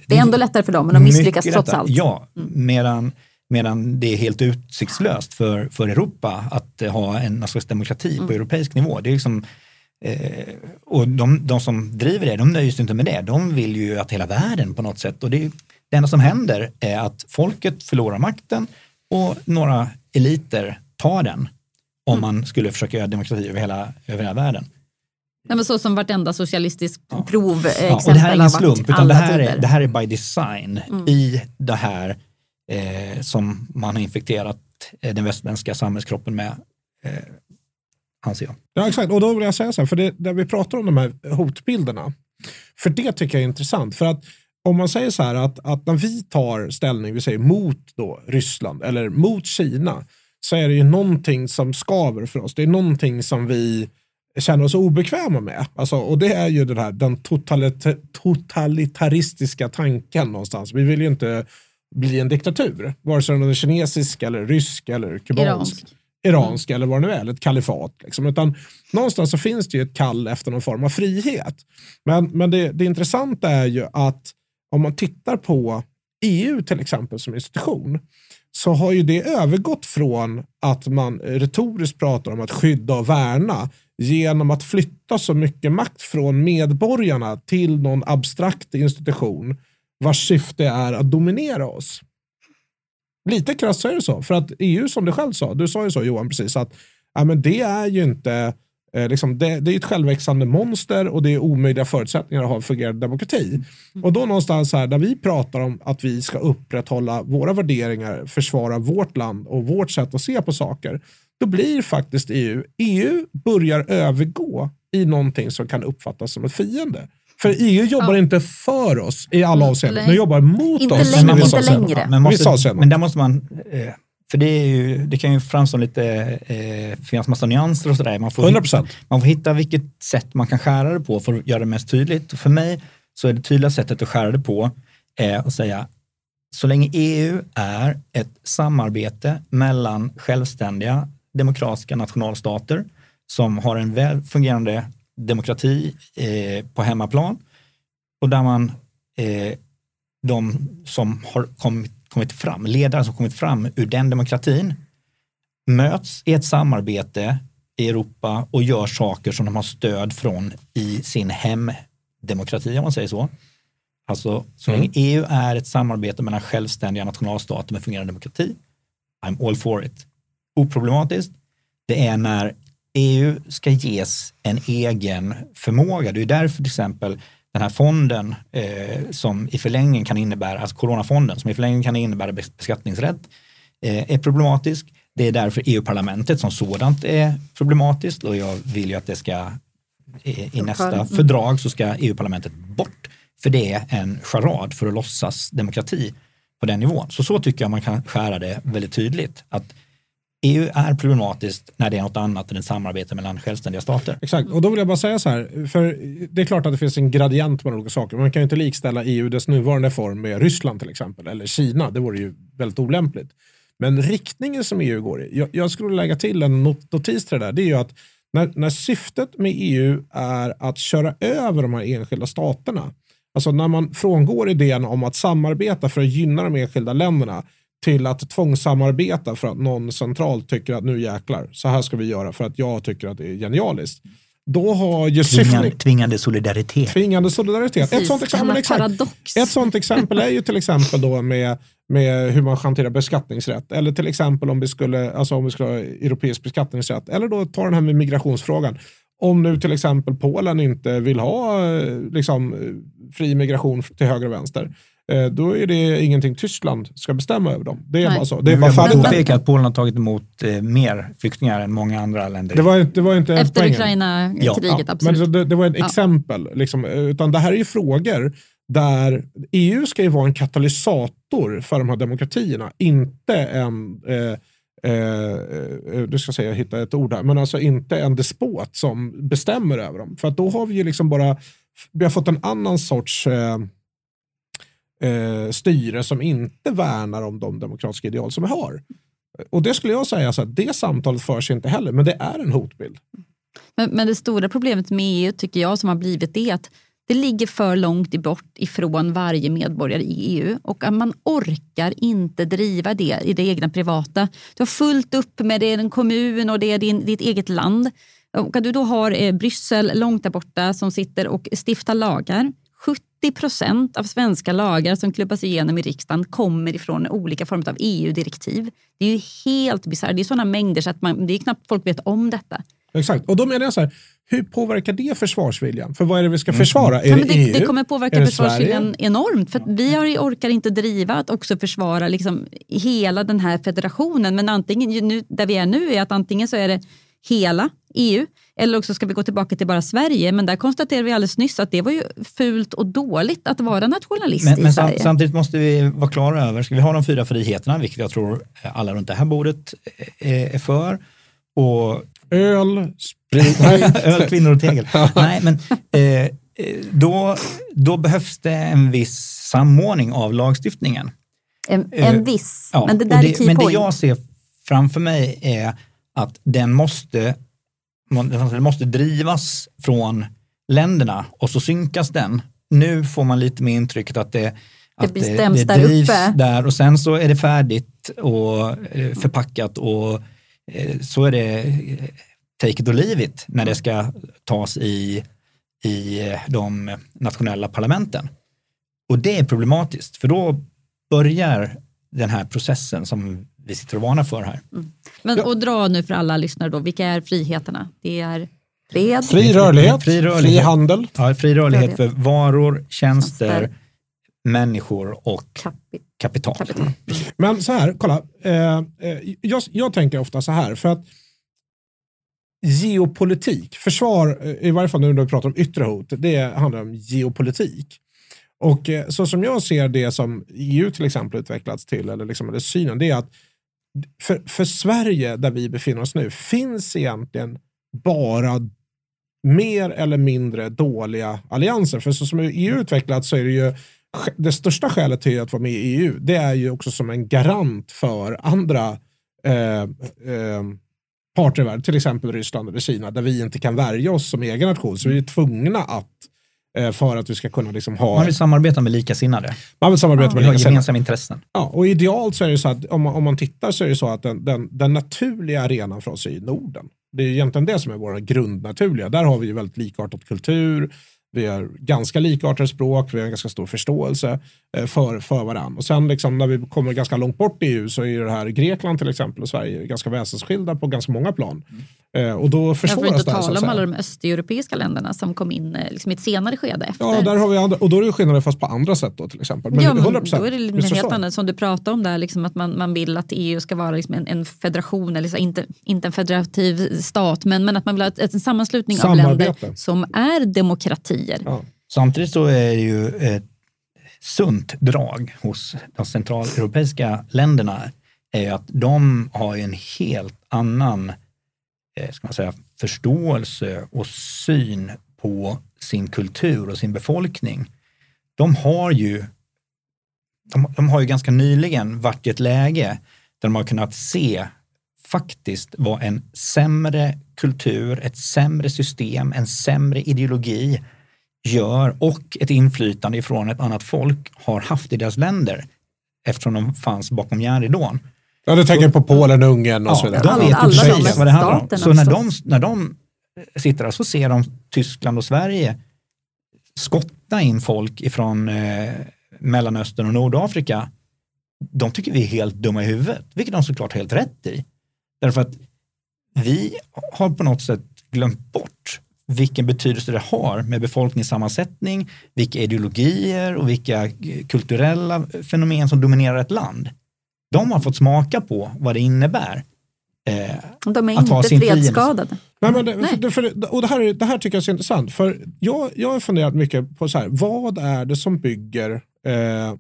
Det är ändå lättare för dem, men de misslyckas trots lättare. allt. Mm. Ja, medan, medan det är helt utsiktslöst för, för Europa att eh, ha en slags demokrati Mm. på europeisk nivå. Det är liksom, eh, och de, de som driver det, de nöjer sig inte med det. De vill ju att hela världen på något sätt, och det, är- det enda som händer är att folket förlorar makten och några eliter tar den om Mm. man skulle försöka göra demokrati över hela, över hela världen. Ja, men så som vartenda socialistiskt prov eh, Ja, och det här är ingen slump, utan det här, är, det här är by design Mm. i det här eh, som man har infekterat eh, den västerländska samhällskroppen med, eh, anser jag. Ja, exakt. Och då vill jag säga så här, för det, där vi pratar om de här hotbilderna, för det tycker jag är intressant. För att om man säger så här att, att när vi tar ställning, vi säger mot då Ryssland eller mot Kina, så är det ju någonting som skaver för oss. Det är någonting som vi känner oss obekväma med. Alltså, och det är ju den här den totalit totalitaristiska tanken någonstans. Vi vill ju inte bli en diktatur, vare sig den är kinesisk eller rysk eller kubansk. Iransk iransk mm. eller vad det nu är, eller ett kalifat. Liksom. Utan någonstans så finns det ju ett kall efter någon form av frihet. Men, men det, det intressanta är ju att om man tittar på EU till exempel som institution så har ju det övergått från att man retoriskt pratar om att skydda och värna genom att flytta så mycket makt från medborgarna till någon abstrakt institution vars syfte är att dominera oss. Lite krasst så är det så. För att EU som du själv sa, du sa ju så Johan precis, att ja, men det är ju inte eh, liksom, det, det, är ett självväxande monster och det är omöjliga förutsättningar att ha en fungerande demokrati. Mm. Och då någonstans här, där vi pratar om att vi ska upprätthålla våra värderingar, försvara vårt land och vårt sätt att se på saker, då blir faktiskt EU, EU börjar övergå i någonting som kan uppfattas som ett fiende. För EU jobbar ja. inte för oss i alla mm. avseenden, de jobbar mot inte oss. Längre, inte längre. Men, måste, men där måste man, eh, för det, är ju, det kan ju framstå lite, eh, finnas massa nyanser och sådär. Man får, 100%. Hitta, man får hitta vilket sätt man kan skära det på för att göra det mest tydligt. Och för mig så är det tydliga sättet att skära det på eh, att säga så länge EU är ett samarbete mellan självständiga demokratiska nationalstater som har en väl fungerande demokrati eh, på hemmaplan och där man, eh, de som har kommit, kommit fram, ledare som kommit fram ur den demokratin möts i ett samarbete i Europa och gör saker som de har stöd från i sin hemdemokrati, om man säger så. Alltså, så länge mm. EU är ett samarbete mellan självständiga nationalstater med fungerande demokrati, I'm all for it. Oproblematiskt, det är när EU ska ges en egen förmåga. Det är därför till exempel den här fonden eh, som i förlängningen kan innebära, alltså coronafonden som i förlängningen kan innebära beskattningsrätt eh, är problematisk. Det är därför EU-parlamentet som sådant är problematiskt och jag vill ju att det ska i, i nästa mm. fördrag så ska EU-parlamentet bort. För det är en charad för att låtsas demokrati på den nivån. Så så tycker jag man kan skära det väldigt tydligt. Att EU är problematiskt när det är något annat än ett samarbete mellan självständiga stater. Exakt, och då vill jag bara säga så här, för det är klart att det finns en gradient mellan olika saker. Man kan ju inte likställa EU dess nuvarande form med Ryssland till exempel, eller Kina, det vore ju väldigt olämpligt. Men riktningen som EU går i, jag, jag skulle lägga till en notis till det där, det är ju att när, när syftet med EU är att köra över de här enskilda staterna, alltså när man frångår idén om att samarbeta för att gynna de enskilda länderna, till att tvångssamarbeta för att någon centralt tycker att nu jäklar, så här ska vi göra för att jag tycker att det är genialiskt. Då har ju tvingande, tvingande solidaritet. Tvingande solidaritet. ett, sånt exempel, ett sånt exempel är ju till exempel då med, med hur man hanterar beskattningsrätt. Eller till exempel om vi skulle, alltså om vi skulle ha europeisk beskattningsrätt. Eller då ta den här med migrationsfrågan. Om nu till exempel Polen inte vill ha liksom, fri migration till höger och vänster Eh, då är det ingenting Tyskland ska bestämma över dem. Det är Nej. bara så. Det är bara färdigt. påpeka att Polen har tagit emot eh, mer flyktingar än många andra länder. Det var, det var inte Efter Ukraina-kriget, ja. absolut. Men det, det var ett ja. exempel. Liksom, utan det här är ju frågor där EU ska ju vara en katalysator för de här demokratierna, inte en eh, eh, du ska säga, hitta ett ord här, men alltså inte en despot som bestämmer över dem. För att då har vi ju liksom bara, vi har fått en annan sorts eh, eh, styre som inte värnar om de demokratiska ideal som vi har. Och det skulle jag säga, så att det samtalet förs inte heller, men det är en hotbild. Men, men, det stora problemet med EU tycker jag som har blivit det är att det ligger för långt bort ifrån varje medborgare i EU och att man orkar inte driva det i det egna privata. Du har fullt upp med det i din kommun och det är din, ditt eget land. Och att du då har eh, Bryssel långt där borta som sitter och stiftar lagar 70 procent av svenska lagar som klubbas igenom i riksdagen kommer ifrån olika former av EU-direktiv. Det är ju helt bisarrt. Det är sådana mängder så att man, det är knappt folk vet om detta. Exakt, och då menar jag så här, hur påverkar det försvarsviljan? För vad är det vi ska mm. försvara? Mm. Är det, det, EU? det kommer påverka försvarsviljan enormt. För vi har, orkar inte driva att också försvara liksom hela den här federationen. Men antingen, nu, där vi är nu är att antingen så är det hela EU eller också ska vi gå tillbaka till bara Sverige. Men där konstaterade vi alldeles nyss att det var ju fult och dåligt att vara nationalist men, i men Sverige. Samtidigt måste vi vara klara över, ska vi ha de fyra friheterna, vilket jag tror alla runt det här bordet är för, och Öl, sprit. Öl, kvinnor och tegel. Nej, men eh, då, då behövs det en viss samordning av lagstiftningen. En, en viss, ja, men det där det, är key Men point. det jag ser framför mig är att den måste, den måste drivas från länderna och så synkas den. Nu får man lite mer intrycket att det, att det det, det där drivs uppe. där och sen så är det färdigt och förpackat och så är det take it or leave it när det ska tas i, i de nationella parlamenten. Och det är problematiskt, för då börjar den här processen som vi sitter och varnar för här. Mm. Men, och dra nu för alla lyssnare då, vilka är friheterna? Det är fred, fri rörlighet, fri, rörlighet. fri handel. Ja, fri rörlighet för varor, tjänster, Tjänster. människor och Kapi- kapital. kapital. Men så här, kolla. Eh, eh, jag, jag tänker ofta så här, för att geopolitik, försvar, eh, i varje fall nu när vi pratar om yttre hot, det handlar om geopolitik. Och eh, så som jag ser det som EU till exempel utvecklats till, eller liksom, eller synen, det är att för, för Sverige, där vi befinner oss nu, finns egentligen bara mer eller mindre dåliga allianser. För så som EU utvecklats så är det ju det största skälet till att vara med i EU, det är ju också som en garant för andra eh, eh, parter i världen, till exempel Ryssland eller Kina, där vi inte kan värja oss som egen nation. Så vi är tvungna att, eh, för att vi ska kunna liksom ha... Man vill samarbeta med likasinnade. Man vill samarbeta Ja. med likasinnade. gemensamma intressen. Ja, och idealt så är det så att om man, om man tittar så är det så att den, den, den naturliga arenan för oss är i Norden. Det är egentligen det som är våra grundnaturliga. Där har vi ju väldigt likartad kultur, vi har ganska likartade språk, vi har en ganska stor förståelse eh, för, för varandra. Och sen liksom, när vi kommer ganska långt bort i EU så är det här Grekland till exempel och Sverige ganska väsensskilda på ganska många plan. Eh, och då Jag får försvåras inte tala om alla de östeuropeiska länderna som kom in eh, liksom i ett senare skede efter. Ja, där har vi andra, och då är det skillnader fast på andra sätt då till exempel. Men ja, men 100%, då är det det helt annat som du pratade om där, liksom att man, man vill att EU ska vara liksom en, en federation, eller så, inte, inte en federativ stat, men, men att man vill ha ett, en sammanslutning av Samarbete. länder som är demokratier. Ja. Samtidigt så är det ju ett sunt drag hos de centraleuropeiska länderna är att de har ju en helt annan Eh, ska man säga, förståelse och syn på sin kultur och sin befolkning. De har ju, de, de har ju ganska nyligen varit i ett läge där de har kunnat se faktiskt vad en sämre kultur, ett sämre system, en sämre ideologi gör och ett inflytande ifrån ett annat folk har haft i deras länder eftersom de fanns bakom järnridån. Ja, du tänker på Polen, Ungern och så vidare. de Alla- vet alla ju precis vad det handlar om. Så när de, när de sitter där så ser de Tyskland och Sverige skotta in folk ifrån eh, Mellanöstern och Nordafrika. De tycker vi är helt dumma i huvudet, vilket de såklart har helt rätt i. Därför att vi har på något sätt glömt bort vilken betydelse det har med befolkningssammansättning, vilka ideologier och vilka eh, kulturella fenomen som dominerar ett land. De har fått smaka på vad det innebär. Eh, De är Att inte fredsskadade. Nej, men det, Nej. för, och det här, är- det här tycker jag är så intressant. För jag, jag har funderat mycket på så här, vad är det som bygger eh,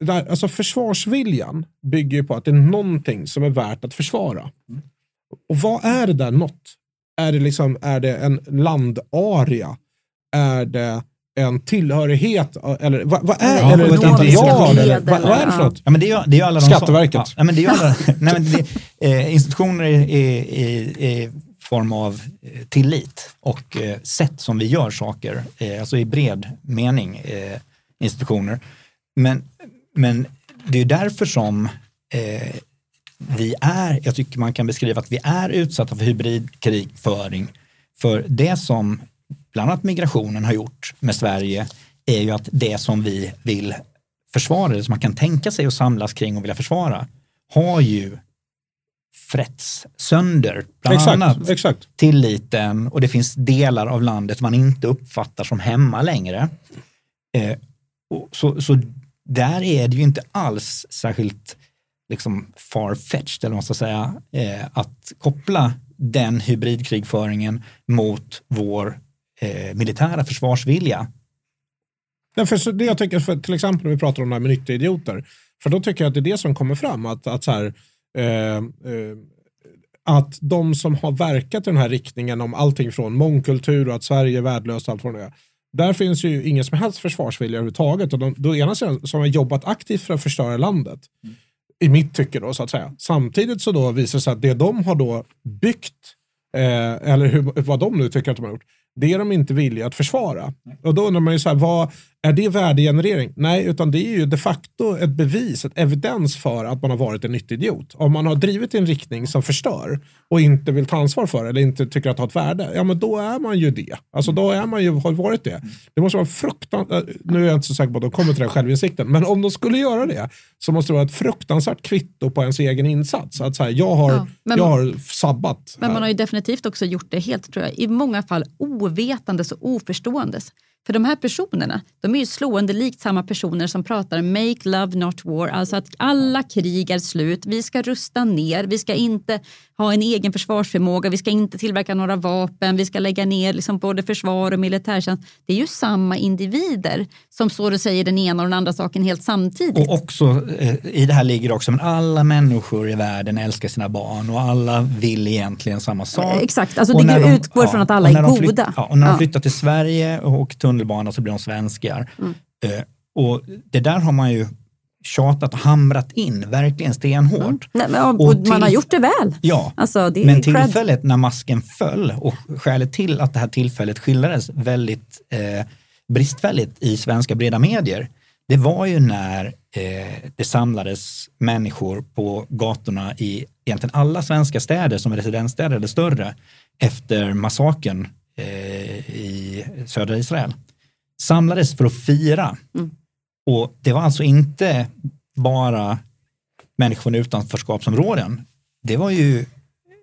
där, alltså försvarsviljan bygger ju på att det är någonting som är värt att försvara. Och vad är det där något? Är det, liksom, är det en landarea? Är det en tillhörighet? Eller vad, vad är Ja, eller ekonomiska ideal? led Eller, vad, vad är det för eller- något? Ja, men det är, det är alla de Skatteverket. Ja, ja, men det är alla, nej, men det, eh, institutioner i, form av eh, tillit och eh, sätt som vi gör saker, eh, alltså i bred mening institutioner. Men, men det är därför som vi är, jag tycker man kan beskriva att vi är utsatta för hybridkrigföring. För det som bland annat migrationen har gjort med Sverige är ju att det som vi vill försvara, det som man kan tänka sig att samlas kring och vilja försvara, har ju frätts sönder. Bland annat Exakt, exakt. tilliten och det finns delar av landet man inte uppfattar som hemma längre. Eh, och så, så där är det ju inte alls särskilt liksom far-fetched, eller vad man ska säga, eh, att koppla den hybridkrigföringen mot vår eh, militära försvarsvilja. Därför det jag tycker, för till exempel när vi pratar om det här med nyttiga idioter, för då tycker jag att det är det som kommer fram. Att, att, så här, eh, eh, att de som har verkat i den här riktningen om allting från mångkultur och att Sverige är värdelöst och allt vad det är. Där finns ju ingen som helst försvarsvilja överhuvudtaget. Och de, då ena sidan som har jobbat aktivt för att förstöra landet. Mm. I mitt tycke då så att säga. Samtidigt så då visar det sig att det de har då byggt, eh, eller hur, vad de nu tycker att de har gjort, det är de inte villiga att försvara. Och då undrar man ju så här, vad, är det värdegenerering? Nej, utan det är ju de facto ett bevis, ett evidens för att man har varit en nyttidiot. Om man har drivit i en riktning som förstör och inte vill ta ansvar för eller inte tycker att det har ett värde, ja men då är man ju det. Alltså då är man ju, har varit det. Det måste vara fruktansvärt, nu är jag inte så säker på att de kommer till den självinsikten, men om de skulle göra det så måste det vara ett fruktansvärt kvitto på ens egen insats. Att säga, jag har, ja, jag har sabbat. Men man har ju definitivt också gjort det helt, tror jag, i många fall ovetandes och oförståendes. För de här personerna, de är ju slående likt samma personer som pratar make love not war, alltså att alla krig är slut, vi ska rusta ner, vi ska inte ha en egen försvarsförmåga, vi ska inte tillverka några vapen, vi ska lägga ner liksom både försvar och militärtjänst. Det är ju samma individer som står och säger den ena och den andra saken helt samtidigt. Och också eh, i det här ligger också att alla människor i världen älskar sina barn och alla vill egentligen samma sak. Exakt, alltså det de, utgår ja, från att alla är goda. Flytt, ja, och när de flyttar till Sverige och tunnelbana så blir de svenskar. Mm. Eh, och det där har man ju tjatat och hamrat in, verkligen stenhårt. Mm. Nej, och, och till, man har gjort det väl. Ja, alltså, det men tillfället när masken föll och skälet till att det här tillfället skildrades väldigt eh, bristfälligt i svenska breda medier, det var ju när eh, det samlades människor på gatorna i egentligen alla svenska städer som är residensstäder eller större efter massakern i södra Israel. Samlades för att fira. Mm och det var alltså inte bara människor från utanförskapsområden. Det var ju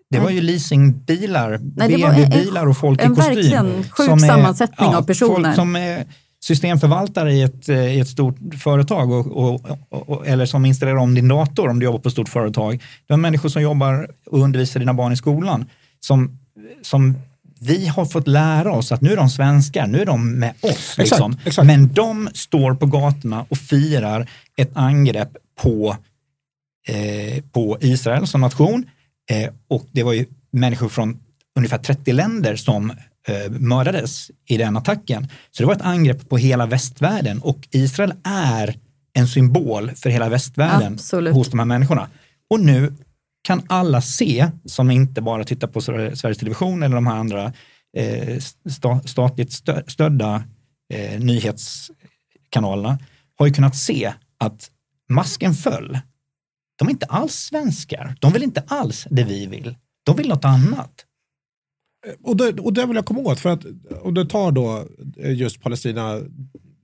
det var ju leasingbilar, BMW-bilar och folk en i kostym. En sjuk som sammansättning är, av personer. Folk som är systemförvaltare i ett, i ett stort företag och, och, och, eller som installerar om din dator om du jobbar på ett stort företag. Det är människor som jobbar och undervisar dina barn i skolan som, som vi har fått lära oss att nu är de svenskar, nu är de med oss. Liksom. Exakt, exakt. Men de står på gatorna och firar ett angrepp på, eh, på Israel som nation. Eh, och det var ju människor från ungefär 30 länder som eh, mördades i den attacken. Så det var ett angrepp på hela västvärlden och Israel är en symbol för hela västvärlden Absolut. hos de här människorna. Och nu kan alla se, som inte bara tittar på Sveriges Television eller de här andra eh, statligt stödda eh, nyhetskanalerna, har ju kunnat se att masken föll. De är inte alls svenskar. De vill inte alls det vi vill. De vill något annat. Eh, och det, och det vill jag komma åt, för att om du tar då eh, just Palestina,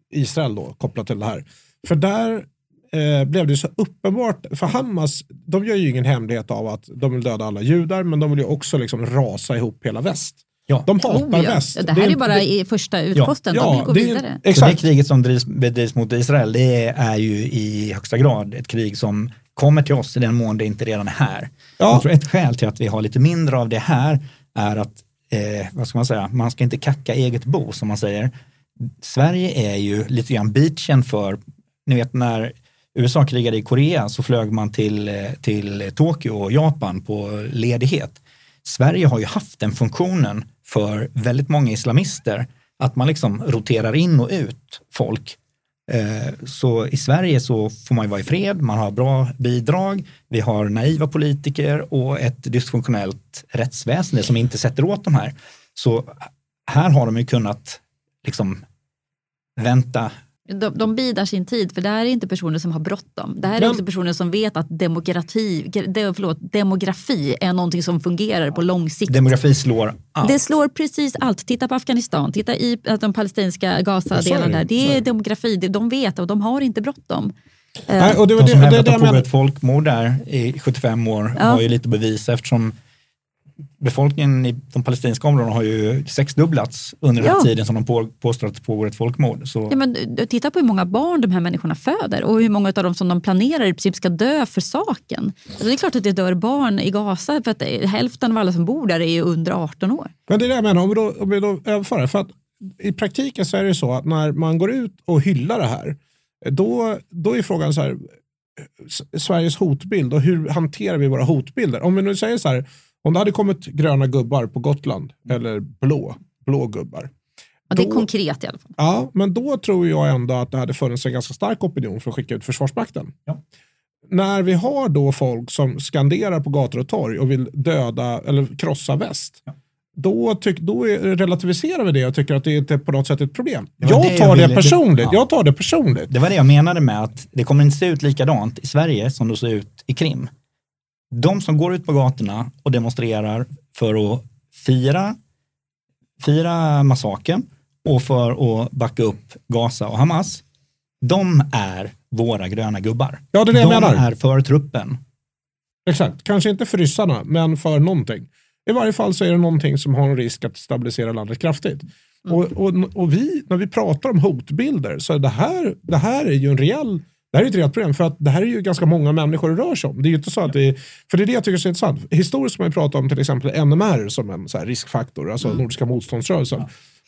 Israel då, kopplat till det här. För där eh, blev det så uppenbart, för Hamas, de gör ju ingen hemlighet av att de vill döda alla judar, men de vill ju också liksom rasa ihop hela väst. Ja. De hatar oh, ja. väst. Det här det är, bara det, i första utposten, ja, de vill gå det, vidare. Exakt. det kriget som drivs, bedrivs mot Israel, det är ju i högsta grad ett krig som kommer till oss i den mån det inte redan är här. Ja. Jag tror ett skäl till att vi har lite mindre av det här är att, eh, vad ska man säga, man ska inte kacka eget bo som man säger. Sverige är ju lite grann beachen för, ni vet när USA krigade i Korea så flög man till, eh, till Tokyo och Japan på ledighet. Sverige har ju haft den funktionen för väldigt många islamister att man liksom roterar in och ut folk. Eh, så i Sverige så får man ju vara i fred, man har bra bidrag, vi har naiva politiker och ett dysfunktionellt rättsväsende som inte sätter åt de här. Så här har de ju kunnat liksom vänta de, de bidar sin tid, för det här är inte personer som har bråttom. Det här är Men, också personer som vet att demokrati, de, förlåt, demografi är någonting som fungerar på lång sikt. Demografi slår allt. Det slår precis allt. Titta på Afghanistan, titta i de palestinska Gaza-delarna där. Det är demografi, de vet och de har inte bråttom. Nej, och det, de som hävdat att det pågår ett folkmord där i 75 år ja. har ju lite bevis eftersom befolkningen i de palestinska områdena har ju sexdubblats under den här Ja. tiden som de på, påstår att det pågår ett folkmord. Så, Ja, men, du- titta på hur många barn de här människorna föder och hur många av dem som de planerar i princip ska dö för saken. Alltså, det är klart att det dör barn i Gaza för att det- hälften av alla som bor där är ju under 18 år. Men det är det jag menar, om vi då, om vi då överför det. För att I praktiken så är det så att när man går ut och hyllar det här, då, då är frågan så här, Sveriges hotbild och hur hanterar vi våra hotbilder? Om vi nu säger så här, om det hade kommit gröna gubbar på Gotland, eller blå, blå gubbar. Ja, det är Då- konkret i alla fall. Ja, men då tror jag ändå att det hade funnits en ganska stark opinion för att skicka ut Försvarsmakten. Ja. När vi har då folk som skanderar på gator och torg och vill döda eller krossa väst, Ja. då, tyck, då är, relativiserar vi det och tycker att det inte på något sätt är ett problem. Det Jag det tar jag det ville- personligt. Ja. Jag tar det personligt. Det var det jag menade med att det kommer inte se ut likadant i Sverige som det ser ut i Krim. De som går ut på gatorna och demonstrerar för att fira, fira massakern och för att backa upp Gaza och Hamas, de är våra gröna gubbar. Ja, det är det jag de menar. är för truppen. Exakt. Kanske inte för ryssarna, men för någonting. I varje fall så är det någonting som har en risk att stabilisera landet kraftigt. Och, och, och vi, när vi pratar om hotbilder, så det här, det här är ju en reell det här är ett reellt problem för att det här är ju ganska många människor det rör sig om. Det är inte så att det för det är det jag tycker är så intressant. Historiskt har man ju pratat om till exempel NMR som en så riskfaktor, alltså Nordiska motståndsrörelsen.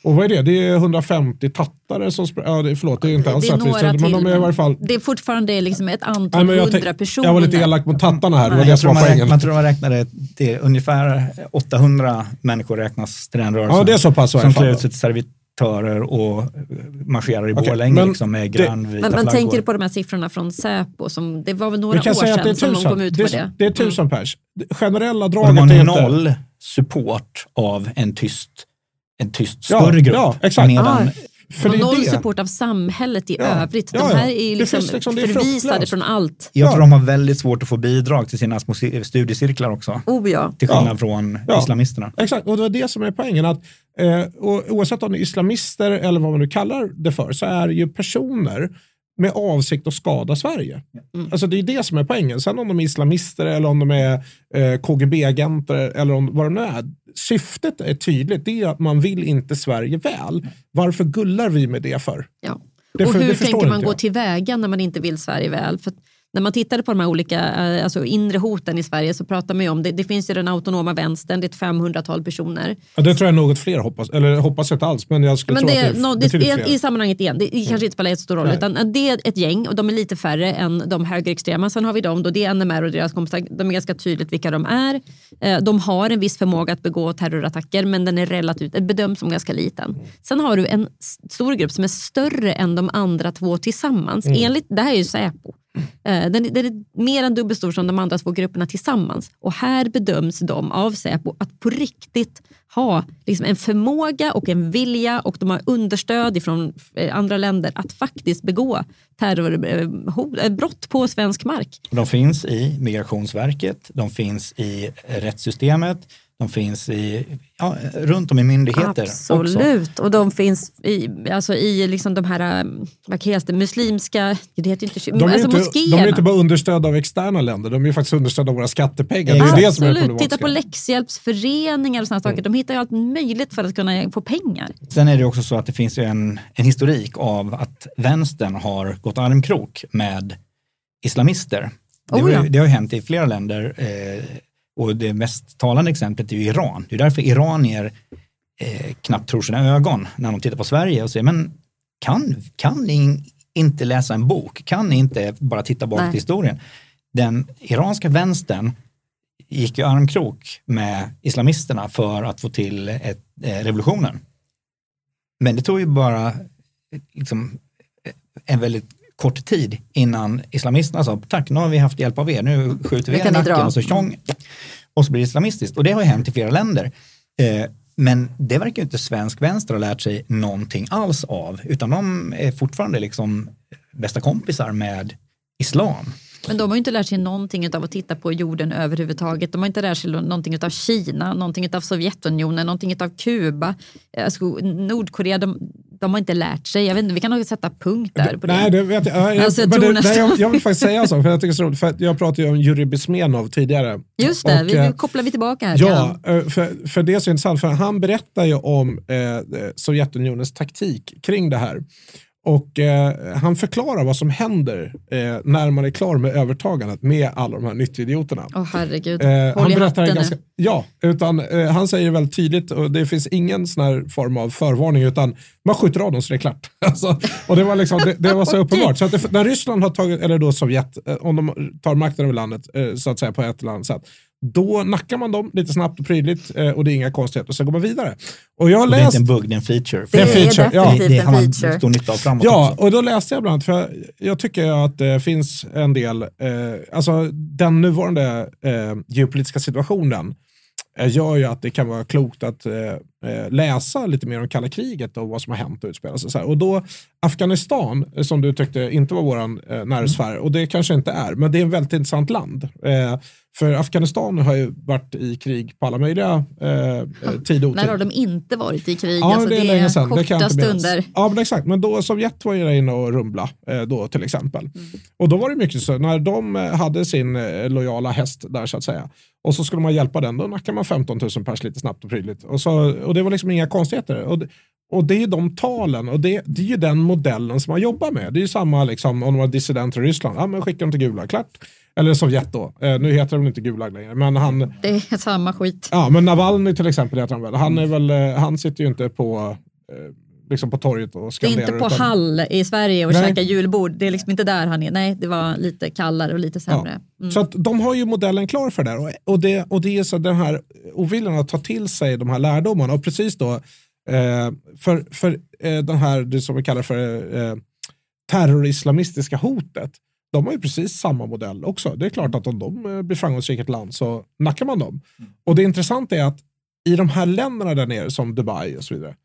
Och vad är det? Det är 150 tattare som, spr- ja, förlåt det är inte alls det är några men till. de är i varje fall Det är fortfarande liksom ett Nej, antal men jag, hundra personer. jag var lite elak mot tattarna här, det var Nej, det som var man, räknar, poängen. man tror man räknade till ungefär 800 människor räknas till den rörelsen. Ja, det är så pass i alla Som fall. klär ut sig till servitörer och marscherar i Okej, Borlänge men liksom, med det- grönvita Men man tänker på de här siffrorna från Säpo, som, det var väl några år det sedan som de kom ut Det med är, det. Mm. det är tusen pers. Generella draget har är inte... noll support av en tyst, en tyst Ja, större grupp. ja, exakt. Medan, Ah, För det och noll support av samhället i Ja, övrigt. ja, De här är liksom finns liksom- förvisade från allt. jag Ja. tror de har väldigt svårt att få bidrag till sina små ci- studiecirklar också. Oh ja. Till skillnad Ja. från Ja. islamisterna. Exakt, och det var det som är poängen. Att, eh, och oavsett om det är islamister eller vad man nu kallar det för, så är det ju personer med avsikt att skada Sverige. Mm. Alltså det är det som är poängen. Sen om de är islamister eller om de är eh, KGB-agenter eller om, vad de nu är. Syftet är tydligt, det är att man vill inte Sverige väl. Varför gullar vi med det för? Ja. Det och för- hur tänker man gå tillväga när man inte vill Sverige väl? För när man tittade på de här olika eh, alltså inre hoten i Sverige så pratar man ju om, det, det finns ju den autonoma vänstern, det är ett 500-tal personer. Ja, det tror jag något fler hoppas, eller hoppas jag inte alls, men jag skulle Men tro det, att det är no, det, i, sammanhanget igen, det, det kanske inte spelar jättestor roll, Nej. utan det är ett gäng och de är lite färre än de högerextrema. Sen har vi dem, då, det är NMR och deras kompisar, de är ganska tydligt vilka de är. Eh, De har en viss förmåga att begå terrorattacker men den är relativt, bedöms som ganska liten. Sen har du en stor grupp som är större än de andra två tillsammans. Enligt, det här är ju Säpo. Eh, den, den är mer än dubbelt stor som de andra två grupperna tillsammans. Och här bedöms de av Säpo att på riktigt ha liksom en förmåga och en vilja och de har understöd från eh, andra länder att faktiskt begå terrorbrott eh, på svensk mark. De finns i Migrationsverket, de finns i rättssystemet, de finns i, ja, runt om i myndigheter också. Absolut. Och de finns i, alltså i liksom de här eh, vad kallas det, muslimska, det heter inte, De är, alltså inte, de moskéerna. är inte bara understödda av externa länder, de är faktiskt understödda av våra skattepengar. Det är Absolut. det som är titta på läxhjälpsföreningar och sådana saker. De hittar ju allt möjligt för att kunna få pengar. Sen är det också så att det finns en, en historik av att vänstern har gått armkrok med islamister. Det, Oh har, ja. ju- det har hänt i flera länder eh, och det mest talande exemplet är ju Iran. Det är därför iranier eh, knappt tror sina ögon när de tittar på Sverige och säger men kan, kan ni in- inte läsa en bok? Kan ni inte bara titta Nej. i historien? Den iranska vänstern gick ju armkrok med islamisterna för att få till ett, eh, revolutionen. Men det tog ju bara liksom, eh, en väldigt kort tid innan islamisterna sa tack, nu har vi haft hjälp av er, nu skjuter vi er i nacken dra." och så tjong. Och så blir det islamistiskt. Och det har ju hänt i flera länder. Eh, men det verkar ju inte svensk vänster ha lärt sig någonting alls av, utan de är fortfarande liksom bästa kompisar med islam. Men de har ju inte lärt sig någonting av att titta på jorden överhuvudtaget. De har inte lärt sig någonting av Kina, någonting av Sovjetunionen, någonting av Kuba, alltså Nordkorea. De, de har inte lärt sig. Jag vet inte, vi kan nog sätta punkt där på det. Nej, det vet jag. jag, Alltså, jag det, nästan- nej, jag, jag vill faktiskt säga så, för jag tycker så roligt. För jag pratade ju om Jurij Besmenov tidigare. Just det, Och, vi, eh, nu kopplar vi tillbaka här. Ja, eh, för, för det är så intressant, för han berättar ju om eh, Sovjetunionens taktik kring det här. Och eh, han förklarar vad som händer eh, när man är klar med övertagandet med alla de här nyttidioterna. Åh herregud, Eh, håll han i hatten ganska, nu. Ja, utan eh, han säger väldigt tydligt och det finns ingen sån här form av förvarning utan man skjuter av dem så det är klart. alltså, och det var, liksom, det, det var så uppenbart. Så det, när Ryssland har tagit, eller då Sovjet, eh, om de tar makten över landet eh, så att säga på ett eller annat sätt, då nackar man dem lite snabbt och prydligt eh, och det är inga konstigheter och så går man vidare. Och jag har Och det är läst... inte en bugg, det är en feature. Det en är feature, ja. det, det har en man feature. stor nytta av framåt Ja, också. och då läste jag bland annat, för jag, jag tycker att det finns en del, eh, alltså den nuvarande eh, geopolitiska situationen eh, gör ju att det kan vara klokt att eh, eh, läsa lite mer om kalla kriget och vad som har hänt och utspelat sig. Och då Afghanistan, eh, som du tyckte inte var våran eh, närhetsfär, och det kanske inte är, men det är ett väldigt intressant land. Eh, för Afghanistan har ju varit i krig på alla möjliga eh, eh, tid och När har de inte varit i krig? Ja, alltså, det är länge sedan. Det kan korta jag inte stunder. Ja, men exakt. Men då Sovjet var ju där inne och rumla eh, då till exempel. Mm. Och då var det mycket så, när de eh, hade sin lojala häst där så att säga, och så skulle man hjälpa den, då nackade man 15 000 pers lite snabbt och prydligt. Och, så, och det var liksom inga konstigheter. Och, det- och det är ju de talen och det, det är ju den modellen som man jobbar med. Det är ju samma liksom, om de var dissidenter i Ryssland, ja men skicka dem till Gulag, klart. Eller Sovjet då, eh, nu heter de inte Gulag längre, men han, Det är samma skit. Ja, men Navalny till exempel heter han väl. Han, är väl, eh, han sitter ju inte på, eh, liksom på torget och Det är skanderar. inte på utan- Hall i Sverige och Nej. käka julbord. Det är liksom inte där han är. Nej, det var lite kallare och lite sämre. Mm. Så att de har ju modellen klar för det. Och, och, det, och det är så den här oviljan att ta till sig de här lärdomarna. Och precis då, för, för eh, den här, det som vi kallar för eh, terrorislamistiska hotet, de har ju precis samma modell också. Det är klart att om de eh, blir framgångsrika i ett land så nackar man dem. Och det intressanta är att i de här länderna där nere, som Dubai och så vidare,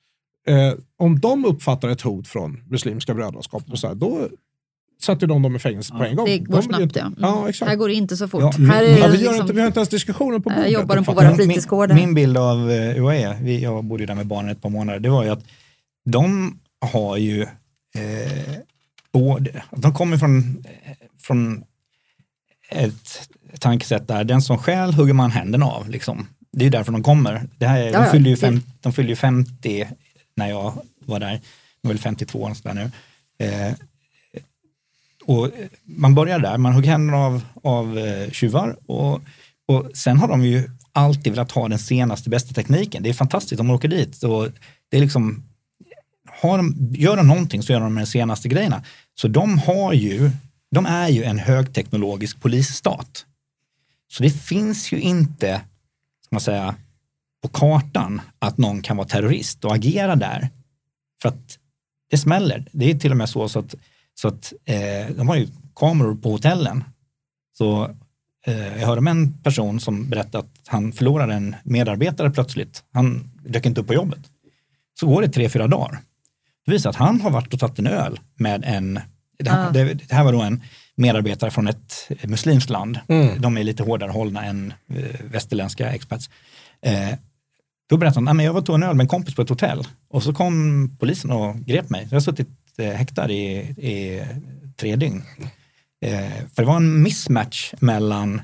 eh, om de uppfattar ett hot från Muslimska brödraskapet, och så här, då sätter de dem i fängelse på en gång. Det De går ju snabbt inte- ja. Mm. Ja, exakt. Här går det inte så fort. Ja, här är Ja, vi, gör liksom, inte, vi har inte ens diskussioner på bordet. jobbar de på våra fritidsgårdar. Min, min bild av eh, UAE, vi, jag bodde ju där med barnen ett par månader, det var ju att de har ju eh, både, de kommer från, eh, från ett tankesätt där den som stjäl hugger man händerna av. Liksom. Det är därför de kommer. Det här är, Ja, de, ja, fyllde ju fem, de fyllde ju 50 när jag var där. De är väl 52 och sådär nu. Eh, och eh, man börjar där, man hugger händerna av, av eh, tjuvar och, och sen har de ju alltid velat ha den senaste bästa tekniken. Det är fantastiskt De åker dit. Och det är liksom, har de, gör de någonting så gör de de senaste grejerna. Så de har ju, de är ju en högteknologisk polisstat. Så det finns ju inte, ska man säga, på kartan att någon kan vara terrorist och agera där. För att det smäller. Det är till och med så, så att, så att eh, de har ju kameror på hotellen. Så eh, jag hörde om en person som berättade att han förlorade en medarbetare plötsligt. Han dök inte upp på jobbet. Så går det tre, fyra dagar. Det visar att han har varit och tagit en öl med en, det här, Ah. det, det här var då en medarbetare från ett muslimskt land. Mm. De är lite hårdare hållna än eh, västerländska expats. Eh, då berättade han, "Nej, men jag var och tog en öl med en kompis på ett hotell och så kom polisen och grep mig. Jag har suttit häktad i, i tre dygn. Eh, för det var en mismatch mellan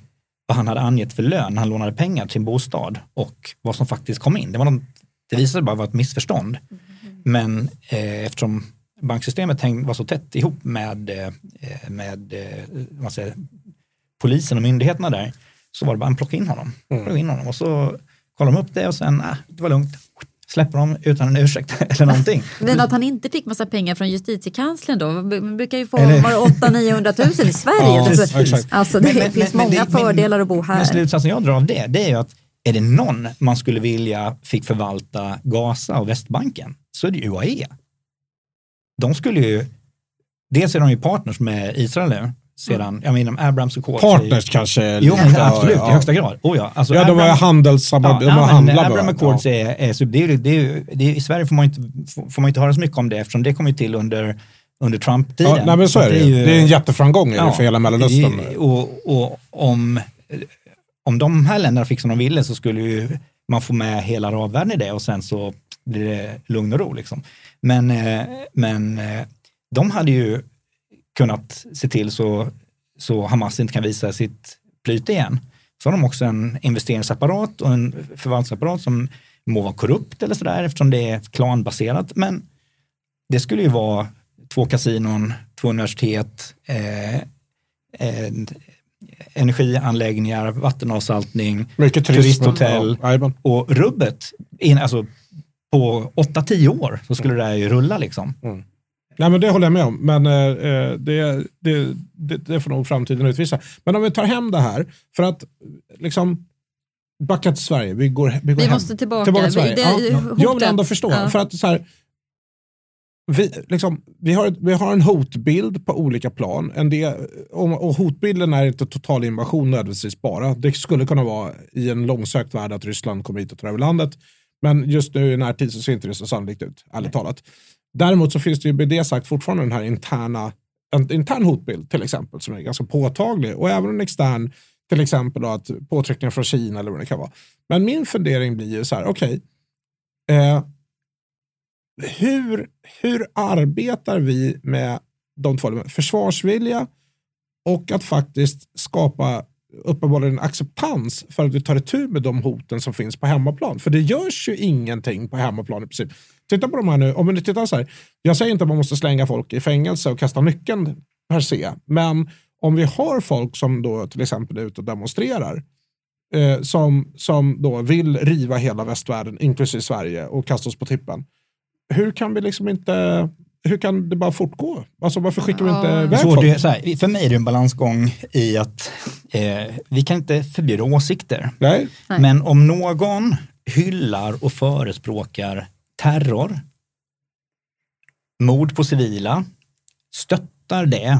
vad han hade angett för lön när han lånade pengar till en bostad och vad som faktiskt kom in. Det, var någon, det visade bara vara ett missförstånd. Men eh, eftersom banksystemet häng, var så tätt ihop med, eh, med eh, säger, polisen och myndigheterna där så var det bara att plocka in honom. Plocka in honom och så kollar de upp det och sen, ah, det var lugnt. Släpper dem utan en ursäkt eller någonting. Men att han inte fick massa pengar från justitiekanslern då? Man brukar ju få Eller- 800-900 000 i Sverige. Ja, exakt. Alltså det Men- men- finns men- men många men- fördelar att bo Men här. slutsatsen jag drar av det, det är ju att är det någon man skulle vilja fick förvalta Gaza och Västbanken så är det UAE. De skulle ju, dels är de ju partners med Israel nu, sedan, jag menar Abrams och Partners kanske. Jo, lite, absolut, ja. i högsta grad. Oh, ja. Alltså, Ja, de har ju handelssamarbete, de har men handlat Abraham varandra. Accords är, är, det är, ju- det är, ju- det är, I Sverige får man, inte, får man inte höra så mycket om det eftersom det kom ju till under, under Trump-tiden. Ja, nej, men så är det ju. Det är en jätteframgång det för hela Mellanöstern. Och, och om, om de här länderna fick som de ville så skulle ju man få med hela arabvärlden i det och sen så blir det lugn och ro. Liksom. Men, eh, men eh, de hade ju kunnat se till så, så Hamas inte kan visa sitt flyt igen. Så har de också en investeringsapparat och en förvaltningsapparat som må vara korrupt eller sådär eftersom det är klanbaserat. Men det skulle ju vara två kasinon, två universitet, eh, eh, energianläggningar, vattenavsaltning, Mycket turisthotell Ja, och rubbet. In, alltså, på 8-10 år så skulle det här ju rulla liksom. Nej, men det håller jag med om, men eh, eh, det, det, det, det får nog framtiden utvisa. Men om vi tar hem det här, för att liksom backa till Sverige, vi går, vi går Vi hem. måste tillbaka. Tillbaka till Sverige. det- Ja, ja. hotet. Jag vill ändå förstå, Ja. för att så här, vi, liksom, vi, har, vi har en hotbild på olika plan. En del, och, och hotbilden är inte total invasion nödvändigtvis bara. Det skulle kunna vara i en långsökt värld att Ryssland kommer hit och tar över landet. Men just nu i närtid så ser inte det så sannolikt ut, ärligt talat. Däremot så finns det ju med det sagt fortfarande den här interna en intern hotbild till exempel som är ganska påtaglig och även en extern till exempel då att påtryckningar från Kina eller vad det kan vara. Men min fundering blir ju så här, okej, eh, hur, hur arbetar vi med de två? Försvarsvilja och att faktiskt skapa uppenbarligen en acceptans för att vi tar itu med de hoten som finns på hemmaplan. För det görs ju ingenting på hemmaplan i princip. Titta på de här nu, om ni tittar så här, jag säger inte att man måste slänga folk i fängelse och kasta nyckeln per se, men om vi har folk som då till exempel är ute och demonstrerar, eh, som, som då vill riva hela västvärlden, inklusive Sverige, och kasta oss på tippen. Hur kan vi liksom inte, hur kan det bara fortgå? Alltså varför skickar vi inte Ja. iväg Så folk? det, här, för mig är det en balansgång i att eh, vi kan inte förbjuda åsikter. Nej, Nej. Men om någon hyllar och förespråkar terror, mord på civila, stöttar det,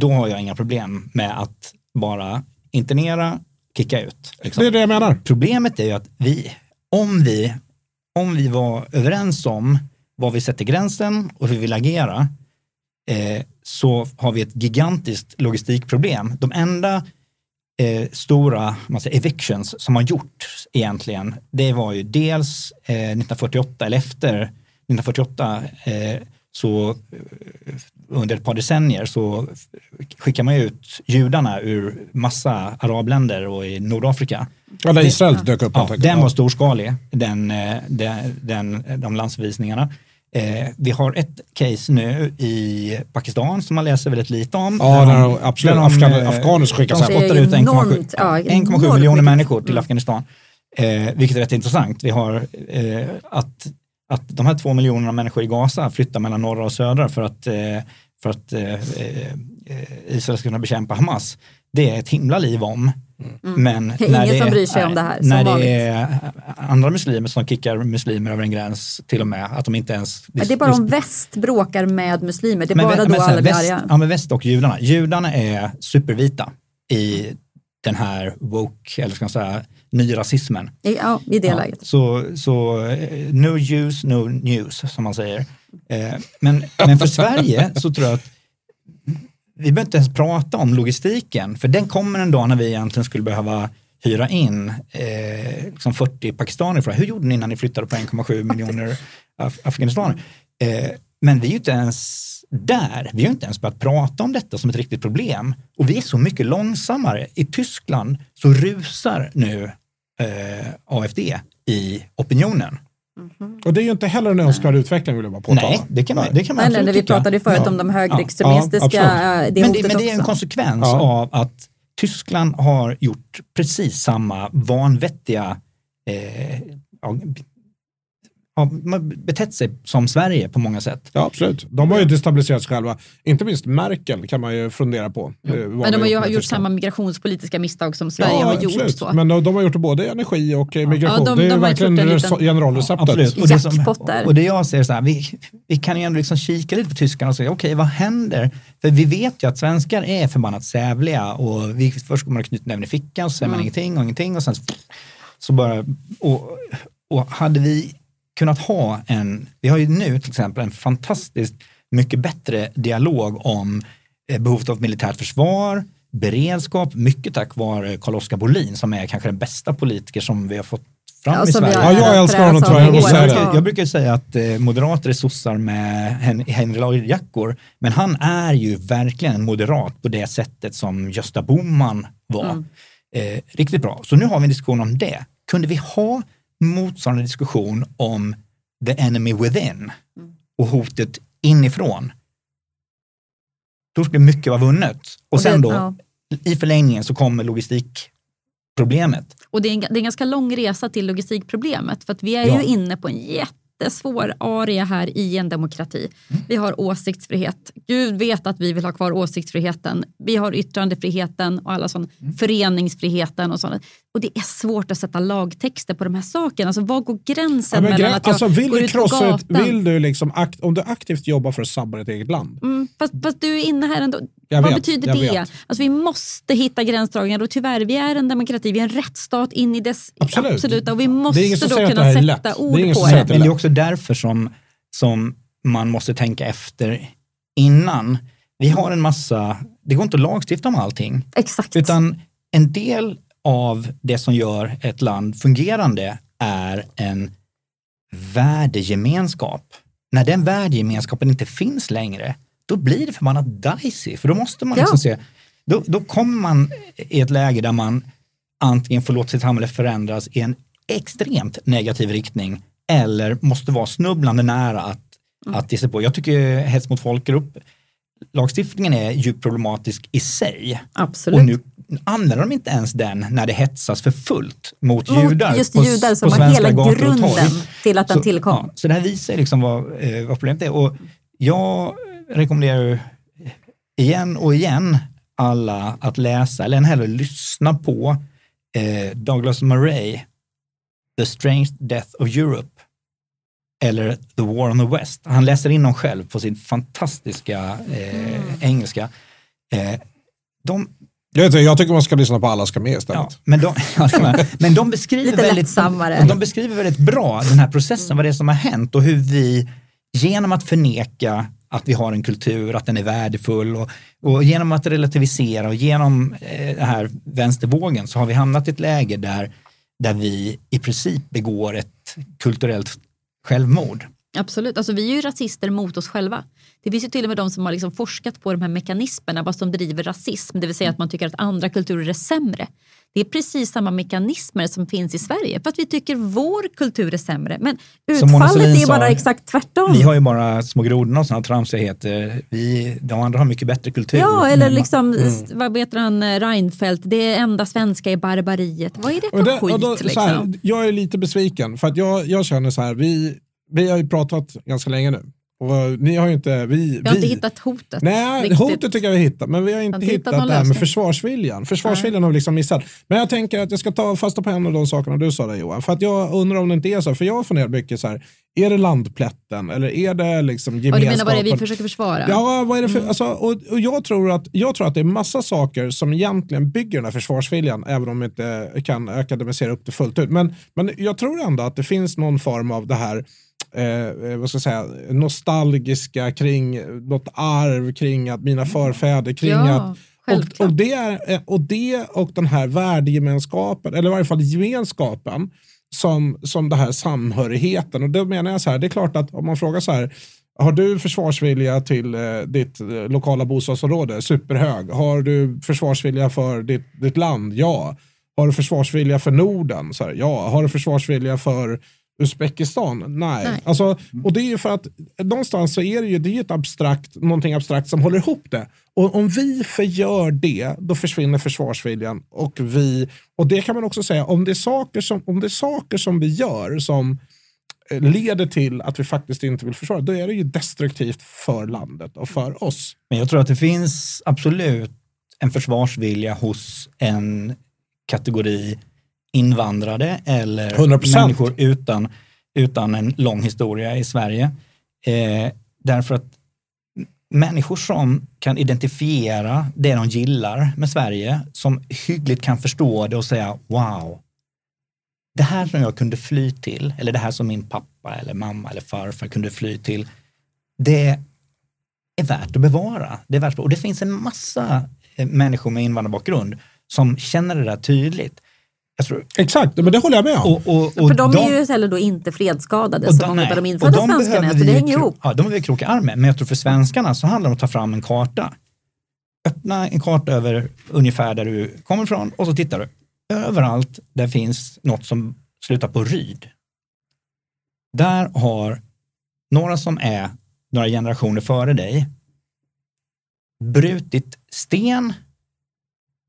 då har jag inga problem med att bara internera, kicka ut. liksom. det är det jag menar. Problemet är ju att vi, om vi, om vi var överens om var vi sätter gränsen och hur vi vill agera, eh, så har vi ett gigantiskt logistikproblem. De enda eh, stora man säger, evictions som har gjorts egentligen, det var ju dels eh, 1948 eller efter 1948 eh, så eh, under ett par decennier så skickar man ut judarna ur massa arabländer och i Nordafrika. Ja, där Israel dök upp. Ja, den var storskalig, den, eh, den, den, de landsvisningarna. Eh, vi har ett case nu i Pakistan som man läser väldigt lite om. Ja, Där de- de, absolut. de, Afghan, eh, afghaner skickas de hem. Är spottar ut 1,7 enormt, ja, 1,7 enormt miljoner människor till Mm. Afghanistan. Eh, vilket är rätt intressant. Vi har eh, att, att de här två miljonerna människor i Gaza flyttar mellan norra och södra för att, eh, för att eh, Israel ska kunna bekämpa Hamas. Det är ett himla liv om. Men Det är när ingen som är- bryr sig om det här, som När det vanligt. är andra muslimer som kickar muslimer över en gräns till och med, att de inte ens... Ja, Det är bara om väst bråkar med muslimer, det är Men bara vä- då men här, alla blir väst, arga. Ja, men väst och judarna. Judarna är supervita i den här woke, eller ska man säga, nyrasismen. Ja, i det Ja, läget. så, så eh, no Jews, no news, som man säger. Eh, men, men för Sverige så tror jag att vi behöver inte ens prata om logistiken, för den kommer en dag när vi egentligen skulle behöva hyra in eh, liksom 40 pakistaner. För. Hur gjorde ni när ni flyttade på 1,7 miljoner af afghanistaner? Eh, men vi är ju inte ens där. Vi har inte ens börjat prata om detta som ett riktigt problem. Och vi är så mycket långsammare. I Tyskland så rusar nu eh, AFD i opinionen. Och det är ju inte heller en önskvärd utveckling vill jag bara påtala. Nej, det kan man, det kan man Nej, nej, absolut vi tycka. pratade ju förut Ja. om de högerextremistiska, Ja, eh, det men, det, men det är en konsekvens Ja. av att Tyskland har gjort precis samma vanvettiga eh, har betett sig som Sverige på många sätt. Ja, absolut. De har ju destabiliserat sig själva. Inte minst Merkel kan man ju fundera på. eh, vad Men de har ju gjort samma migrationspolitiska misstag som Sverige har gjort. absolut. Så. Men de, de har gjort både energi och i migration. Ja, de- det är de verkligen liten- generalreceptet. Absolut. Och det, som, och det jag ser så här, vi, vi kan ju ändå liksom kika lite på tyskarna och säga, okej, vad händer? För vi vet ju att svenskar är förbannat sävliga och vi, först går man och knyter näven i fickan, så säger man ingenting och ingenting och sen så, så bara, och, och hade vi kunnat ha en, vi har ju nu till exempel en fantastiskt mycket bättre dialog om eh, behovet av militärt försvar, beredskap, mycket tack vare Carl-Oskar Bolin som är kanske den bästa politiker som vi har fått fram Ja, i Sverige. Ja, jag älskar honom, tror jag. Jag säga det. Jag brukar säga att eh, moderater är sossar med Hen Henry men han är ju verkligen en moderat på det sättet som Gösta Bohman var. Mm. Eh, riktigt bra. Så nu har vi en diskussion om det. Kunde vi ha motsvarande diskussion om the enemy within och hotet inifrån? Då skulle mycket vara vunnet. Och sen då, ja. i förlängningen så kommer logistikproblemet. Och det är, en, det är en ganska lång resa till logistikproblemet för att vi är Ja. ju inne på en jättesvår area här i en demokrati. Mm. Vi har åsiktsfrihet. Gud vet att vi vill ha kvar åsiktsfriheten. Vi har yttrandefriheten och alla sån, Mm. föreningsfriheten och sånt. Och det är svårt att sätta lagtexter på de här sakerna. Alltså, var går Ja, gränsen men mellan att jag alltså, vill går du ut på gatan? vill du liksom om du aktivt jobbar för att sabba ditt eget land. Mm, fast, fast du är inne här ändå. Jag Vad vet, betyder det? vet. Alltså, vi måste hitta gränsdragningar och tyvärr, vi är en demokrati, vi är en rättsstat in i dess Absolut. absoluta och vi Det är måste då kunna sätta. Det ord på det. att det Men det är också därför som, som man måste tänka efter innan. Vi har en massa, det går inte att lagstifta om allting, Exakt. utan en del av det som gör ett land fungerande är en värdegemenskap. När den värdegemenskapen inte finns längre, då blir det förbannat dicey, för då måste man Ja. liksom se, då, då kommer man i ett läge där man antingen får låta sitt samhälle förändras i en extremt negativ riktning eller måste vara snubblande nära att, Mm. att ge sig på. Jag tycker hets mot folkgrupp, lagstiftningen är djupt problematisk i sig. Absolut. Och nu använder de inte ens den när det hetsas för fullt mot Mot judar. just på, judar som på var hela grunden till att den Så, tillkom. ja, så det här visar liksom vad, eh, vad problemet är. Och jag rekommenderar ju igen och igen alla att läsa, eller än hellre lyssna på eh, Douglas Murray, The Strange Death of Europe, eller The War on the West. Han läser in dem själv på sin fantastiska eh, engelska. Eh, de, Jag, vet, inte, jag tycker man ska lyssna på Alla ska med istället. Ja, men, de, men de beskriver väldigt, de beskriver väldigt bra den här processen, vad det är som har hänt och hur vi genom att förneka att vi har en kultur, att den är värdefull och, och genom att relativisera och genom eh, den här vänstervågen så har vi hamnat i ett läge där, där vi i princip begår ett kulturellt självmord. Absolut. Alltså, vi är ju rasister mot oss själva. Det finns ju till och med de som har liksom forskat på de här mekanismerna vad som driver rasism, det vill säga att man tycker att andra kulturer är sämre. Det är precis samma mekanismer som finns i Sverige för att vi tycker vår kultur är sämre. Men utfallet är bara sa, exakt tvärtom. Vi har ju bara små grodorna och sådana tramsigheter. Vi, de andra har mycket bättre kultur. Ja, eller Men- liksom, Mm. vad heter han, eh, Reinfeldt, det enda svenska är barbariet. Vad är det för Och det, skit? och då, liksom? så här, jag är lite besviken för att jag, jag känner så här, vi, vi har ju pratat ganska länge nu. Och ni har ju inte, vi, vi har vi, inte hittat hotet. Nej, riktigt. hotet tycker jag vi hittat, men vi har inte inte hittat hittat det här med försvarsviljan. Försvarsviljan har vi liksom missat. Men jag tänker att jag ska ta fasta på en av de sakerna du sa där Johan. För att jag undrar om det inte är så, för jag har funderat mycket så här, är det landplätten eller är det liksom gemenskapen? du menar vad det är vi försöker försvara? Ja, vad är det för, Mm. alltså, och, och jag, tror att, jag tror att det är massa saker som egentligen bygger den här försvarsviljan, även om vi inte kan akademisera upp det fullt ut. Men, men jag tror ändå att det finns någon form av det här eh, vad ska jag säga, nostalgiska kring något arv, kring att mina förfäder, kring Ja, att och, och, det är, eh, och det och den här värdegemenskapen, eller i varje fall gemenskapen, som, som det här samhörigheten. Och då menar jag så här, det är klart att om man frågar så här, har du försvarsvilja till eh, ditt eh, lokala bostadsområde? Superhög. Har du försvarsvilja för ditt, ditt land? Ja. Har du försvarsvilja för Norden? Så här, ja. Har du försvarsvilja för Uzbekistan? Nej. Nej. Alltså, och det är ju för att någonstans så är det ju, det är ett abstrakt, någonting abstrakt som håller ihop det. Och om vi förgör det, då försvinner försvarsviljan. Och, vi, och det kan man också säga, om det är saker som, om det är saker som vi gör som eh, leder till att vi faktiskt inte vill försvara, då är det ju destruktivt för landet och för oss. Men jag tror att det finns absolut en försvarsvilja hos en kategori invandrare eller 100%. människor utan, utan en lång historia i Sverige. Eh, därför att människor som kan identifiera det de gillar med Sverige, som hyggligt kan förstå det och säga wow, det här som jag kunde fly till, eller det här som min pappa eller mamma eller farfar kunde fly till, det är värt att bevara. Det är värt, och det finns en massa eh, människor med invandrarbakgrund som känner det där tydligt. Jag tror, Exakt, men det håller jag med om. och, och, och För de, är ju heller då inte fredsskadade som de- många av de infödda de svenskarna är. Så det hänger ihop. Ja, de behöver vi kroka arm med. Men jag tror för svenskarna så handlar det om att ta fram en karta. Öppna en karta över ungefär där du kommer ifrån och så tittar du. Överallt där finns något som slutar på ryd. Där har några som är några generationer före dig brutit sten,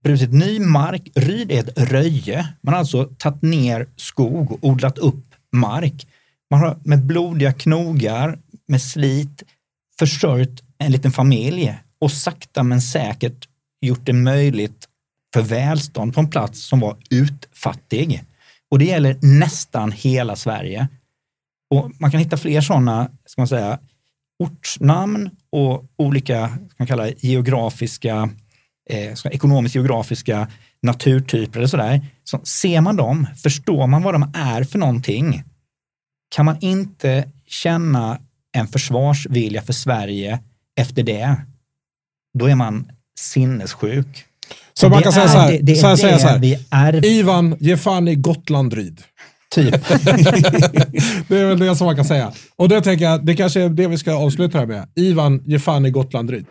brutit ny mark. Ryd är ett röje. Man har alltså tagit ner skog och odlat upp mark. Man har med blodiga knogar, med slit, försörjt en liten familj och sakta men säkert gjort det möjligt för välstånd på en plats som var utfattig. Och det gäller nästan hela Sverige. Och man kan hitta fler sådana, ska man säga, ortsnamn och olika ska man kalla det, geografiska, eh, ska- ekonomisk-geografiska naturtyper eller sådär. Så ser man dem, förstår man vad de är för någonting, kan man inte känna en försvarsvilja för Sverige efter det, då är man sinnessjuk. Så man kan säga så här, det, det så här, är säga så här. Ivan, ge fan i Gotland-Ryd. typ. Det är väl det som man kan säga. Och det tänker jag, det kanske är det vi ska avsluta här med. Ivan, ge fan i Gotland-Ryd.